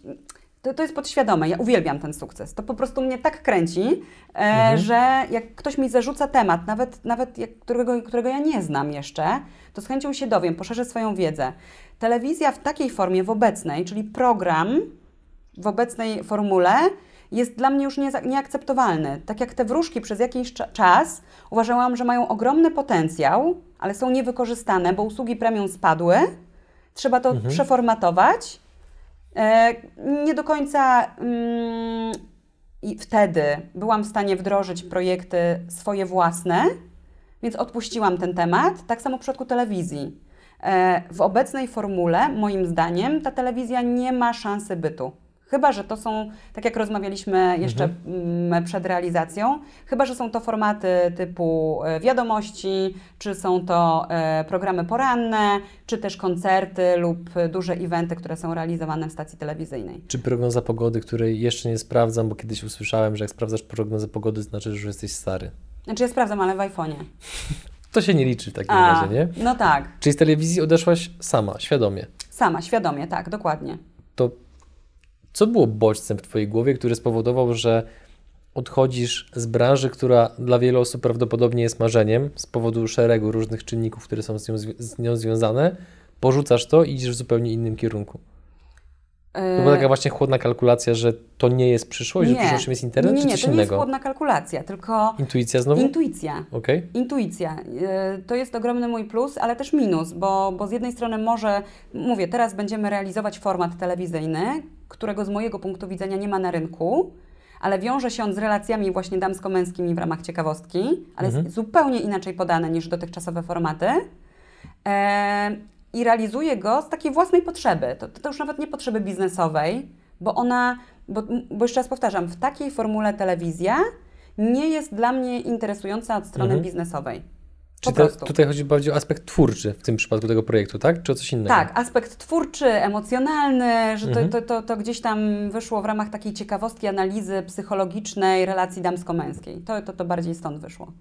To, to jest podświadome, ja uwielbiam ten sukces. To po prostu mnie tak kręci, e, że jak ktoś mi zarzuca temat, nawet, nawet jak, którego, którego ja nie znam jeszcze, to z chęcią się dowiem, poszerzę swoją wiedzę. Telewizja w takiej formie, w obecnej, czyli program w obecnej formule, jest dla mnie już nie, nieakceptowalny. Tak jak te wróżki przez jakiś cza- czas uważałam, że mają ogromny potencjał, ale są niewykorzystane, bo usługi premium spadły. Trzeba to przeformatować. E, nie do końca mm, i wtedy byłam w stanie wdrożyć projekty swoje własne, więc odpuściłam ten temat. Tak samo w przypadku telewizji. E, w obecnej formule, moim zdaniem, ta telewizja nie ma szansy bytu. Chyba, że to są, tak jak rozmawialiśmy jeszcze mm, przed realizacją, chyba, że są to formaty typu e, wiadomości, czy są to e, programy poranne, czy też koncerty lub duże eventy, które są realizowane w stacji telewizyjnej. Czy prognoza pogody, której jeszcze nie sprawdzam, bo kiedyś usłyszałem, że jak sprawdzasz prognozę pogody, to znaczy, że już jesteś stary. Znaczy ja sprawdzam, ale w iPhone'ie. To się nie liczy w takim A, razie, nie? No tak, Czyli z telewizji odeszłaś sama, świadomie. sama, świadomie, tak, dokładnie. To co było bodźcem w Twojej głowie, który spowodował, że odchodzisz z branży, która dla wielu osób prawdopodobnie jest marzeniem z powodu szeregu różnych czynników, które są z nią, z nią związane, porzucasz to i idziesz w zupełnie innym kierunku. To była taka właśnie chłodna kalkulacja, że to nie jest przyszłość, że przyszłością jest internet, nie, nie, czy nie, coś to nie jest innego? chłodna kalkulacja, tylko Intuicja znowu? intuicja. Okej. Intuicja. Y, To jest ogromny mój plus, ale też minus, bo, bo z jednej strony może, mówię, teraz będziemy realizować format telewizyjny, którego z mojego punktu widzenia nie ma na rynku, ale wiąże się on z relacjami właśnie damsko-męskimi w ramach ciekawostki, ale jest zupełnie inaczej podane niż dotychczasowe formaty. E, I realizuje go z takiej własnej potrzeby. To, to już nawet nie potrzeby biznesowej, bo ona, bo, bo jeszcze raz powtarzam, w takiej formule telewizja nie jest dla mnie interesująca od strony biznesowej. Po Czy to, tutaj chodzi bardziej o aspekt twórczy w tym przypadku tego projektu, tak? Czy o coś innego? Tak, aspekt twórczy, emocjonalny, że to, Mhm. to, to, to gdzieś tam wyszło w ramach takiej ciekawostki analizy psychologicznej relacji damsko-męskiej. To, to, to bardziej stąd wyszło.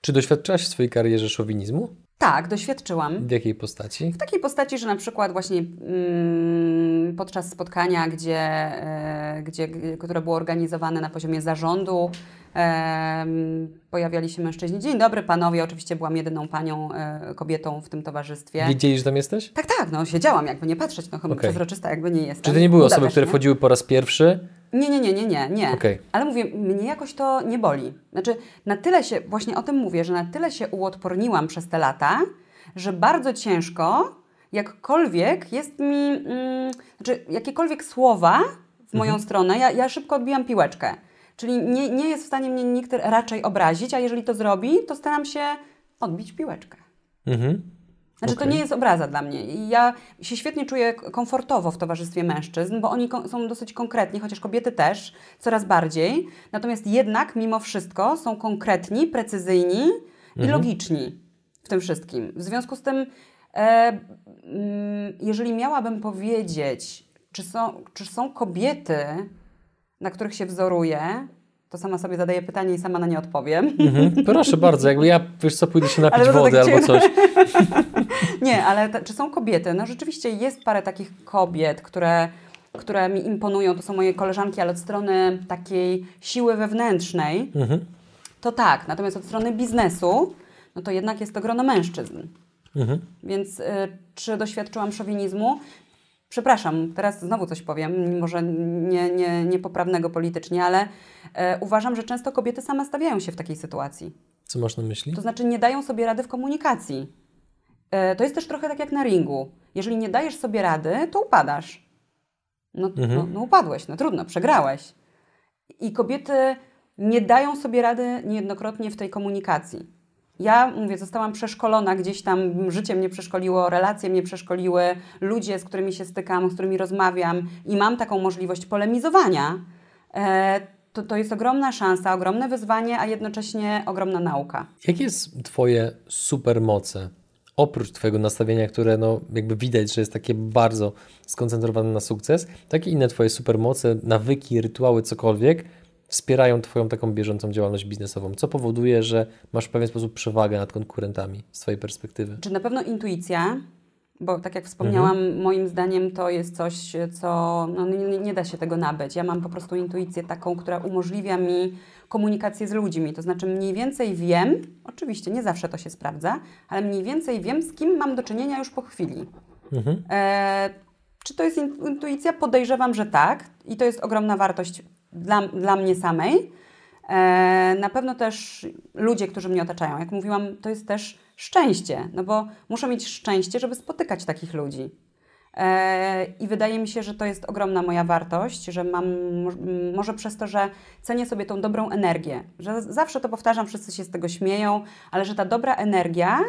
Czy doświadczałaś w swojej karierze szowinizmu? Tak, doświadczyłam. W jakiej postaci? W takiej postaci, że na przykład właśnie mm, podczas spotkania, gdzie, e, gdzie, które było organizowane na poziomie zarządu, em, pojawiali się mężczyźni. Dzień dobry panowie, oczywiście byłam jedyną panią e, kobietą w tym towarzystwie. Wiedzieli, że tam jesteś? Tak, tak, no siedziałam, jakby nie patrzeć, no chyba Okej. przezroczysta jakby nie jestem. Czy to nie były Uda osoby, które nie? wchodziły po raz pierwszy? Nie, nie, nie, nie, nie, nie. Okej. Ale mówię, mnie jakoś to nie boli. Znaczy, na tyle się, właśnie o tym mówię, że na tyle się uodporniłam przez te lata, że bardzo ciężko, jakkolwiek jest mi, mm, znaczy jakiekolwiek słowa w moją stronę, ja, ja szybko odbijam piłeczkę. Czyli nie, nie jest w stanie mnie nikt raczej obrazić, a jeżeli to zrobi, to staram się odbić piłeczkę. Mhm. Znaczy, to Okej. nie jest obraza dla mnie. I ja się świetnie czuję komfortowo w towarzystwie mężczyzn, bo oni są dosyć konkretni, chociaż kobiety też, coraz bardziej. Natomiast jednak, mimo wszystko, są konkretni, precyzyjni i logiczni w tym wszystkim. W związku z tym, e, mm, jeżeli miałabym powiedzieć, czy są, czy są kobiety, na których się wzoruję, to sama sobie zadaję pytanie i sama na nie odpowiem. Mhm. Proszę bardzo, jakby ja, wiesz co, pójdę się napić to tak wody albo cię- coś. Nie, ale te, czy są kobiety? No rzeczywiście jest parę takich kobiet, które, które mi imponują. To są moje koleżanki, ale od strony takiej siły wewnętrznej, Mhm. to tak. Natomiast od strony biznesu, no to jednak jest to grono mężczyzn. Mhm. Więc y, czy doświadczyłam szowinizmu? Przepraszam, teraz znowu coś powiem, może nie, nie, niepoprawnego politycznie, ale e, uważam, że często kobiety same stawiają się w takiej sytuacji. Co masz na myśli? To znaczy nie dają sobie rady w komunikacji. E, To jest też trochę tak jak na ringu. Jeżeli nie dajesz sobie rady, to upadasz. No, no, no upadłeś, no trudno, przegrałeś. I kobiety nie dają sobie rady niejednokrotnie w tej komunikacji. Ja, mówię, zostałam przeszkolona gdzieś tam, życie mnie przeszkoliło, relacje mnie przeszkoliły, ludzie, z którymi się stykam, z którymi rozmawiam i mam taką możliwość polemizowania, e, to, to jest ogromna szansa, ogromne wyzwanie, a jednocześnie ogromna nauka. Jakie jest Twoje supermoce? Oprócz Twojego nastawienia, które no, jakby widać, że jest takie bardzo skoncentrowane na sukces, takie inne Twoje supermoce, nawyki, rytuały, cokolwiek wspierają Twoją taką bieżącą działalność biznesową? Co powoduje, że masz w pewien sposób przewagę nad konkurentami z Twojej perspektywy? Czy na pewno intuicja, bo tak jak wspomniałam, moim zdaniem to jest coś, co no, nie, nie da się tego nabyć. Ja mam po prostu intuicję taką, która umożliwia mi komunikację z ludźmi. To znaczy mniej więcej wiem, oczywiście nie zawsze to się sprawdza, ale mniej więcej wiem, z kim mam do czynienia już po chwili. Mhm. E, czy to jest in- intuicja? Podejrzewam, że tak. I to jest ogromna wartość dla, dla mnie samej. E, na pewno też ludzie, którzy mnie otaczają. Jak mówiłam, to jest też szczęście, no bo muszę mieć szczęście, żeby spotykać takich ludzi. E, I wydaje mi się, że to jest ogromna moja wartość, że mam, może przez to, że cenię sobie tą dobrą energię, że zawsze to powtarzam, wszyscy się z tego śmieją, ale że ta dobra energia,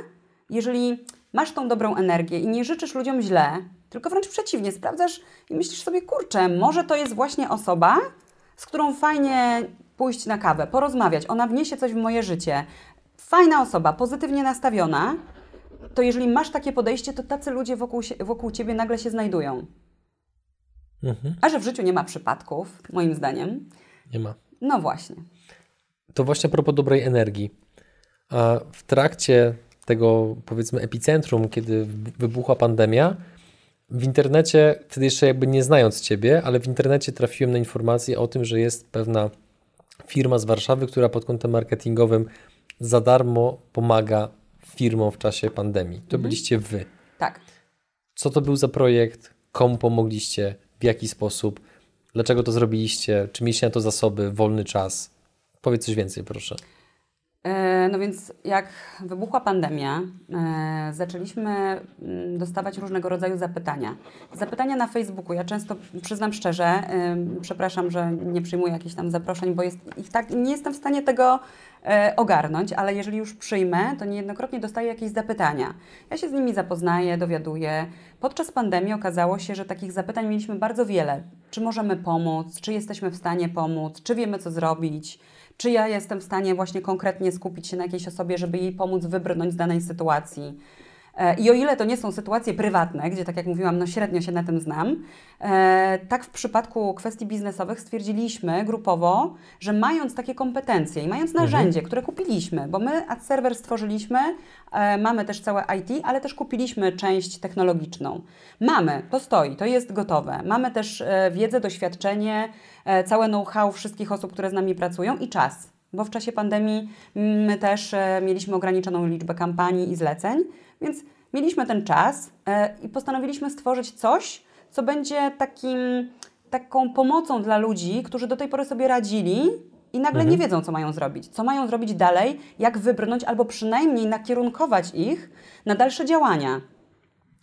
jeżeli masz tą dobrą energię i nie życzysz ludziom źle, tylko wręcz przeciwnie, sprawdzasz i myślisz sobie, kurczę, może to jest właśnie osoba, z którą fajnie pójść na kawę, porozmawiać, ona wniesie coś w moje życie. Fajna osoba, pozytywnie nastawiona, to jeżeli masz takie podejście, to tacy ludzie wokół, się, wokół ciebie nagle się znajdują. Mhm. A że w życiu nie ma przypadków, moim zdaniem, Nie ma. no właśnie. To właśnie a propos dobrej energii. A w trakcie tego, powiedzmy, epicentrum, kiedy wybuchła pandemia, w internecie, wtedy jeszcze jakby nie znając Ciebie, ale w internecie trafiłem na informację o tym, że jest pewna firma z Warszawy, która pod kątem marketingowym za darmo pomaga firmom w czasie pandemii. To byliście Wy. Tak. Co to był za projekt? Komu pomogliście? W jaki sposób? Dlaczego to zrobiliście? Czy mieliście na to zasoby, wolny czas? Powiedz coś więcej, proszę. E, No więc jak wybuchła pandemia, e, zaczęliśmy mm, dostawać różnego rodzaju zapytania. Zapytania na Facebooku. Ja często, przyznam szczerze, przepraszam, że nie przyjmuję jakichś tam zaproszeń, bo jest ich tak, nie jestem w stanie tego e, ogarnąć, ale jeżeli już przyjmę, to niejednokrotnie dostaję jakieś zapytania. Ja się z nimi zapoznaję, dowiaduję. Podczas pandemii okazało się, że takich zapytań mieliśmy bardzo wiele. Czy możemy pomóc? Czy jesteśmy w stanie pomóc? Czy wiemy, co zrobić? Czy ja jestem w stanie właśnie konkretnie skupić się na jakiejś osobie, żeby jej pomóc wybrnąć z danej sytuacji? E, I o ile to nie są sytuacje prywatne, gdzie tak jak mówiłam, no średnio się na tym znam, e, tak w przypadku kwestii biznesowych stwierdziliśmy grupowo, że mając takie kompetencje i mając narzędzie, które kupiliśmy, bo my ad server stworzyliśmy, e, mamy też całe IT, ale też kupiliśmy część technologiczną. Mamy, to stoi, to jest gotowe. Mamy też wiedzę, doświadczenie, całe know-how wszystkich osób, które z nami pracują i czas. Bo w czasie pandemii mm, my też mieliśmy ograniczoną liczbę kampanii i zleceń, więc mieliśmy ten czas e, i postanowiliśmy stworzyć coś, co będzie takim, taką pomocą dla ludzi, którzy do tej pory sobie radzili i nagle nie wiedzą, co mają zrobić. Co mają zrobić dalej, jak wybrnąć, albo przynajmniej nakierunkować ich na dalsze działania.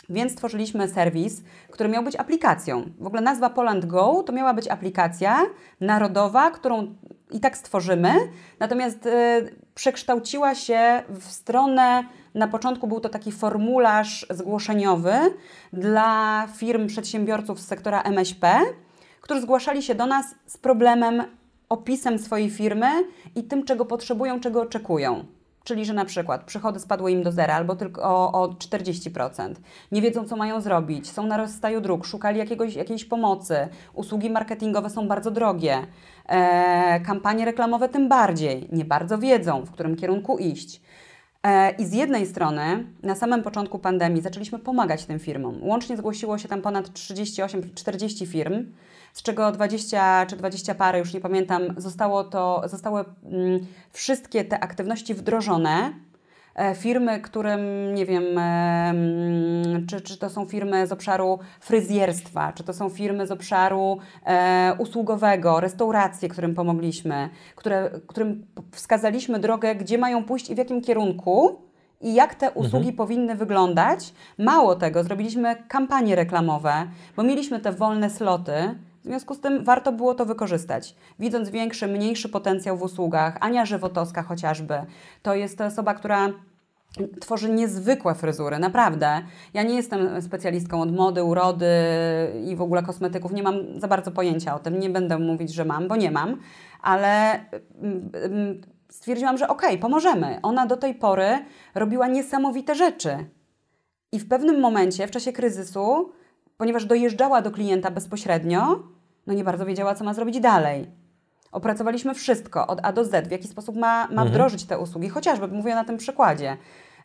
Więc stworzyliśmy serwis, który miał być aplikacją. W ogóle nazwa Poland Go to miała być aplikacja narodowa, którą i tak stworzymy, natomiast y, przekształciła się w stronę, na początku był to taki formularz zgłoszeniowy dla firm, przedsiębiorców z sektora MŚP, którzy zgłaszali się do nas z problemem, opisem swojej firmy i tym, czego potrzebują, czego oczekują. Czyli, że na przykład przychody spadły im do zera albo tylko o, o 40%. Nie wiedzą, co mają zrobić, są na rozstaju dróg, szukali jakiegoś, jakiejś pomocy, usługi marketingowe są bardzo drogie, e, kampanie reklamowe tym bardziej, nie bardzo wiedzą, w którym kierunku iść. E, I z jednej strony, na samym początku pandemii zaczęliśmy pomagać tym firmom. Łącznie zgłosiło się tam ponad 38-40 firm, z czego 20 czy 20 parę, już nie pamiętam, zostało to, zostały mm, wszystkie te aktywności wdrożone. E, Firmy, którym, nie wiem, e, mm, czy, czy to są firmy z obszaru fryzjerstwa, czy to są firmy z obszaru e, usługowego, restauracje, którym pomogliśmy, które, którym wskazaliśmy drogę, gdzie mają pójść i w jakim kierunku, i jak te usługi powinny wyglądać. Mało tego, zrobiliśmy kampanie reklamowe, bo mieliśmy te wolne sloty. W związku z tym warto było to wykorzystać. Widząc większy, mniejszy potencjał w usługach, Ania Żywotowska chociażby, to jest osoba, która tworzy niezwykłe fryzury, naprawdę. Ja nie jestem specjalistką od mody, urody i w ogóle kosmetyków, nie mam za bardzo pojęcia o tym, nie będę mówić, że mam, bo nie mam, ale mm, mm, stwierdziłam, że okej, pomożemy. Ona do tej pory robiła niesamowite rzeczy. I w pewnym momencie, w czasie kryzysu, ponieważ dojeżdżała do klienta bezpośrednio, no nie bardzo wiedziała, co ma zrobić dalej. Opracowaliśmy wszystko od A do Z, w jaki sposób ma, ma wdrożyć te usługi, chociażby mówię na tym przykładzie.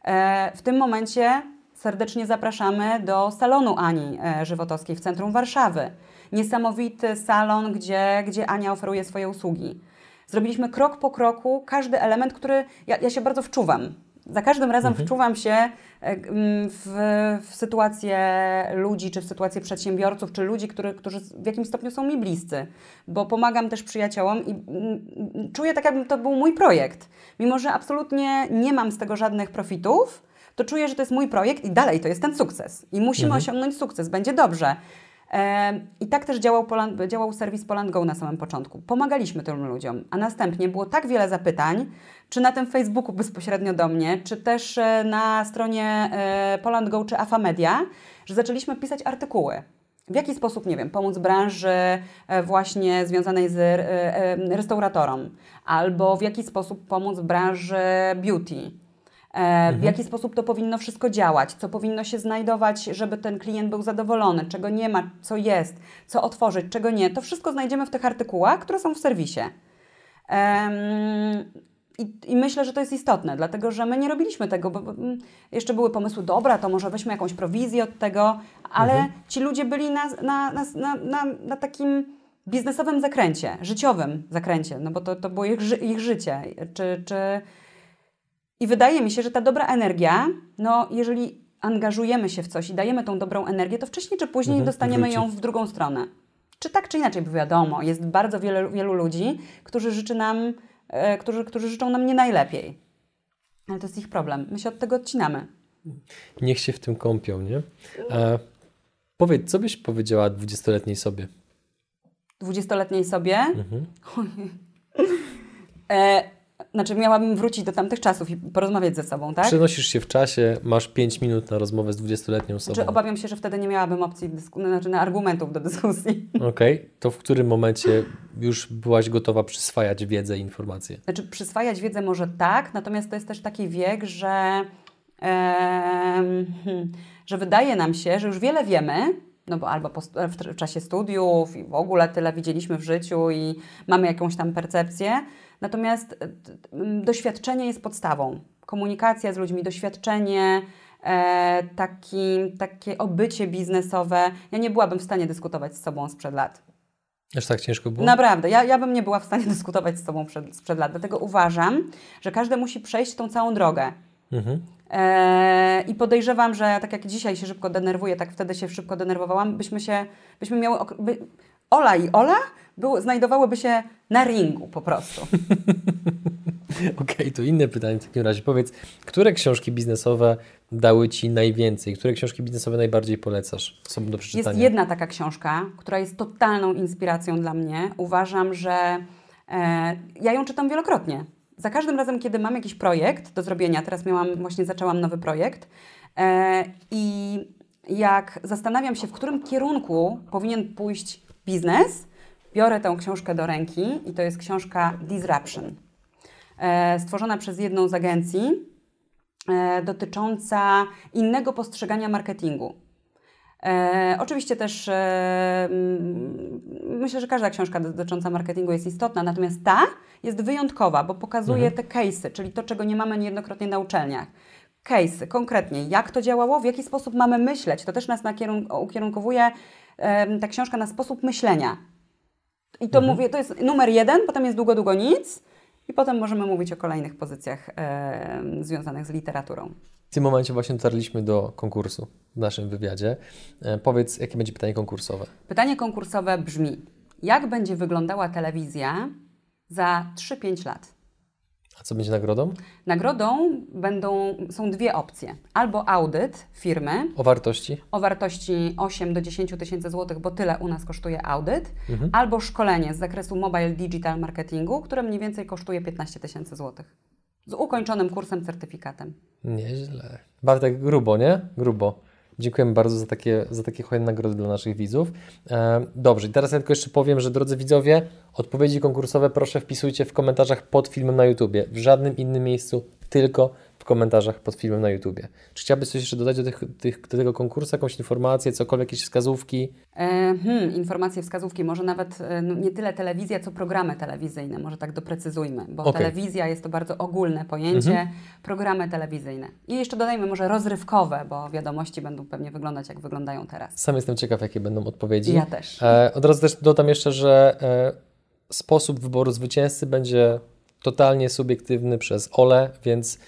E, w tym momencie serdecznie zapraszamy do salonu Ani e, Żywotowskiej w centrum Warszawy. Niesamowity salon, gdzie, gdzie Ania oferuje swoje usługi. Zrobiliśmy krok po kroku każdy element, który ja, ja się bardzo wczuwam. Za każdym razem wczuwam się e, w, w sytuację ludzi, czy w sytuację przedsiębiorców, czy ludzi, który, którzy w jakimś stopniu są mi bliscy, bo pomagam też przyjaciołom i czuję tak, jakby to był mój projekt. Mimo, że absolutnie nie mam z tego żadnych profitów, to czuję, że to jest mój projekt i dalej to jest ten sukces. I musimy osiągnąć sukces, będzie dobrze. I tak też działał, Poland, działał serwis Poland Go na samym początku. Pomagaliśmy tym ludziom, a następnie było tak wiele zapytań, czy na tym Facebooku bezpośrednio do mnie, czy też e, na stronie e, Poland Go czy Afamedia, że zaczęliśmy pisać artykuły. W jaki sposób, nie wiem, pomóc branży e, właśnie związanej z restauratorom, albo w jaki sposób pomóc branży beauty. W jaki sposób to powinno wszystko działać, co powinno się znajdować, żeby ten klient był zadowolony, czego nie ma, co jest, co otworzyć, czego nie. To wszystko znajdziemy w tych artykułach, które są w serwisie. I, I, myślę, że to jest istotne, dlatego że my nie robiliśmy tego, bo, bo jeszcze były pomysły, dobra, to może weźmy jakąś prowizję od tego, ale mhm. ci ludzie byli na, na, na, na, na takim biznesowym zakręcie, życiowym zakręcie, no bo to, to było ich, ich życie. Czy, czy... I wydaje mi się, że ta dobra energia, no jeżeli angażujemy się w coś i dajemy tą dobrą energię, to wcześniej czy później mhm, dostaniemy wróci. ją w drugą stronę. Czy tak, czy inaczej, bo wiadomo, jest bardzo wiele, wielu ludzi, którzy życzy nam E, którzy, którzy życzą nam nie najlepiej. Ale to jest ich problem. My się od tego odcinamy. Niech się w tym kąpią, nie? E, powiedz, co byś powiedziała dwudziestoletniej sobie? Dwudziestoletniej sobie? Mhm. e, znaczy, miałabym wrócić do tamtych czasów i porozmawiać ze sobą, tak? Przenosisz się w czasie, masz 5 minut na rozmowę z 20-letnią osobą. Znaczy, obawiam się, że wtedy nie miałabym opcji, znaczy na argumentów do dyskusji. Okej, okay. to w którym momencie już byłaś gotowa przyswajać wiedzę i informacje? Znaczy, przyswajać wiedzę może tak, natomiast to jest też taki wiek, że, e, że wydaje nam się, że już wiele wiemy, no bo albo w czasie studiów i w ogóle tyle widzieliśmy w życiu i mamy jakąś tam percepcję, Natomiast e, doświadczenie jest podstawą. Komunikacja z ludźmi, doświadczenie, e, taki, takie obycie biznesowe. Ja nie byłabym w stanie dyskutować z sobą sprzed lat. Aż tak ciężko było? Naprawdę, ja, ja bym nie była w stanie dyskutować z sobą przed, sprzed lat. Dlatego uważam, że każdy musi przejść tą całą drogę. Mhm. E, I podejrzewam, że tak jak dzisiaj się szybko denerwuję, tak wtedy się szybko denerwowałam, byśmy się, byśmy miały, by, Ola i Ola był, znajdowałyby się na ringu po prostu. Okej, okay, to inne pytanie w takim razie. Powiedz, które książki biznesowe dały Ci najwięcej? Które książki biznesowe najbardziej polecasz osobom do przeczytania? Jest jedna taka książka, która jest totalną inspiracją dla mnie. Uważam, że e, ja ją czytam wielokrotnie. Za każdym razem, kiedy mam jakiś projekt do zrobienia, teraz miałam, właśnie zaczęłam nowy projekt e, i jak zastanawiam się, w którym kierunku powinien pójść biznes, biorę tę książkę do ręki i to jest książka Disruption, e, stworzona przez jedną z agencji, e, dotycząca innego postrzegania marketingu. E, oczywiście też e, myślę, że każda książka dotycząca marketingu jest istotna, natomiast ta jest wyjątkowa, bo pokazuje mhm. te case'y, czyli to, czego nie mamy niejednokrotnie na uczelniach. Case'y, konkretnie, jak to działało, w jaki sposób mamy myśleć. To też nas ukierunkowuje ta książka na sposób myślenia. I to mhm. mówię, to jest numer jeden, potem jest długo, długo nic i potem możemy mówić o kolejnych pozycjach e, związanych z literaturą. W tym momencie właśnie dotarliśmy do konkursu w naszym wywiadzie. E, powiedz, jakie będzie pytanie konkursowe? Pytanie konkursowe brzmi: jak będzie wyglądała telewizja za 3-5 lat? A co będzie nagrodą? Nagrodą będą, są dwie opcje. Albo audyt firmy. O wartości? O wartości 8 do 10 tysięcy złotych, bo tyle u nas kosztuje audyt. Mhm. Albo szkolenie z zakresu mobile digital marketingu, które mniej więcej kosztuje 15 tysięcy złotych. Z ukończonym kursem, certyfikatem. Nieźle. Bardzo tak grubo, nie? Grubo. Dziękujemy bardzo za takie, za takie hojne nagrody dla naszych widzów. E, dobrze, i teraz ja tylko jeszcze powiem, że drodzy widzowie, odpowiedzi konkursowe proszę wpisujcie w komentarzach pod filmem na YouTubie. W żadnym innym miejscu, tylko w komentarzach pod filmem na YouTubie. Czy chciałabyś coś jeszcze dodać do, tych, tych, do tego konkursu, jakąś informację, cokolwiek, jakieś wskazówki? E, hmm, informacje, wskazówki, może nawet e, no, nie tyle telewizja, co programy telewizyjne, może tak doprecyzujmy, bo okay. telewizja jest to bardzo ogólne pojęcie, mhm. programy telewizyjne. I jeszcze dodajmy może rozrywkowe, bo wiadomości będą pewnie wyglądać, jak wyglądają teraz. Sam jestem ciekaw, jakie będą odpowiedzi. Ja też. E, od razu też dodam jeszcze, że e, sposób wyboru zwycięzcy będzie totalnie subiektywny przez Ole, więc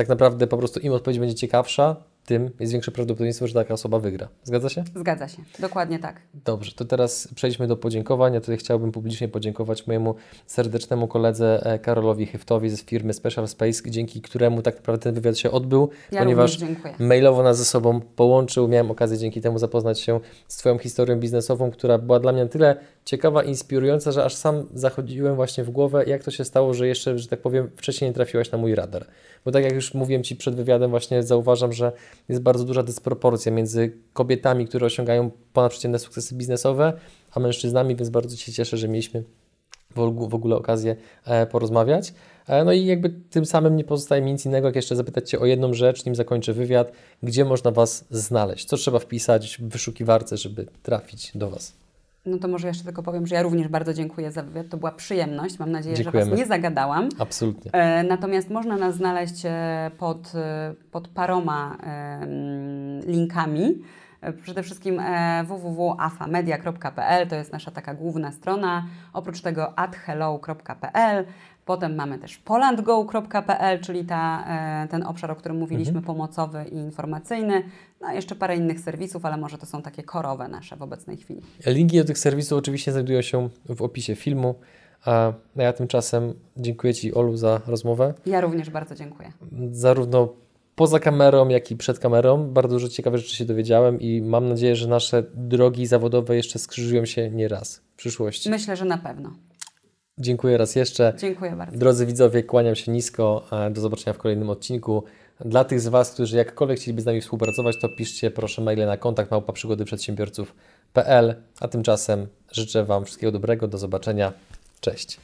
tak naprawdę po prostu im odpowiedź będzie ciekawsza, tym jest większe prawdopodobieństwo, że taka osoba wygra. Zgadza się? Zgadza się, dokładnie tak. Dobrze, to teraz przejdźmy do podziękowań. Ja tutaj chciałbym publicznie podziękować mojemu serdecznemu koledze e, Karolowi Hyftowi z firmy Special Space, dzięki któremu tak naprawdę ten wywiad się odbył, ja ponieważ mailowo nas ze sobą połączył. Miałem okazję dzięki temu zapoznać się z Twoją historią biznesową, która była dla mnie tyle ciekawa, inspirująca, że aż sam zachodziłem właśnie w głowę, jak to się stało, że jeszcze, że tak powiem, wcześniej nie trafiłaś na mój radar. Bo tak jak już mówiłem Ci przed wywiadem, właśnie zauważam, że jest bardzo duża dysproporcja między kobietami, które osiągają ponadprzeciętne sukcesy biznesowe, a mężczyznami, więc bardzo się cieszę, że mieliśmy w ogóle okazję e, porozmawiać. E, no i jakby tym samym nie pozostaje mi nic innego, jak jeszcze zapytać Cię o jedną rzecz, nim zakończę wywiad. Gdzie można Was znaleźć? Co trzeba wpisać w wyszukiwarce, żeby trafić do Was? No to może jeszcze tylko powiem, że ja również bardzo dziękuję za wywiad. To była przyjemność. Mam nadzieję, Dziękujemy. że Was nie zagadałam. Absolutnie. E, natomiast można nas znaleźć e, pod, e, pod paroma e, linkami. Przede wszystkim e, www.afamedia.pl to jest nasza taka główna strona. Oprócz tego adhello.pl Potem mamy też polandgo.pl, czyli ta, ten obszar, o którym mówiliśmy, mhm. pomocowy i informacyjny. No jeszcze parę innych serwisów, ale może to są takie korowe nasze w obecnej chwili. Linki do tych serwisów oczywiście znajdują się w opisie filmu. A ja tymczasem dziękuję Ci, Olu, za rozmowę. Ja również bardzo dziękuję. Zarówno poza kamerą, jak i przed kamerą. Bardzo dużo ciekawych rzeczy się dowiedziałem i mam nadzieję, że nasze drogi zawodowe jeszcze skrzyżują się nie raz w przyszłości. Myślę, że na pewno. Dziękuję raz jeszcze. Dziękuję bardzo. Drodzy widzowie, kłaniam się nisko. Do zobaczenia w kolejnym odcinku. Dla tych z Was, którzy jakkolwiek chcieliby z nami współpracować, to piszcie proszę maile na kontakt małpa przygody przedsiębiorców.pl. A tymczasem życzę Wam wszystkiego dobrego. Do zobaczenia. Cześć.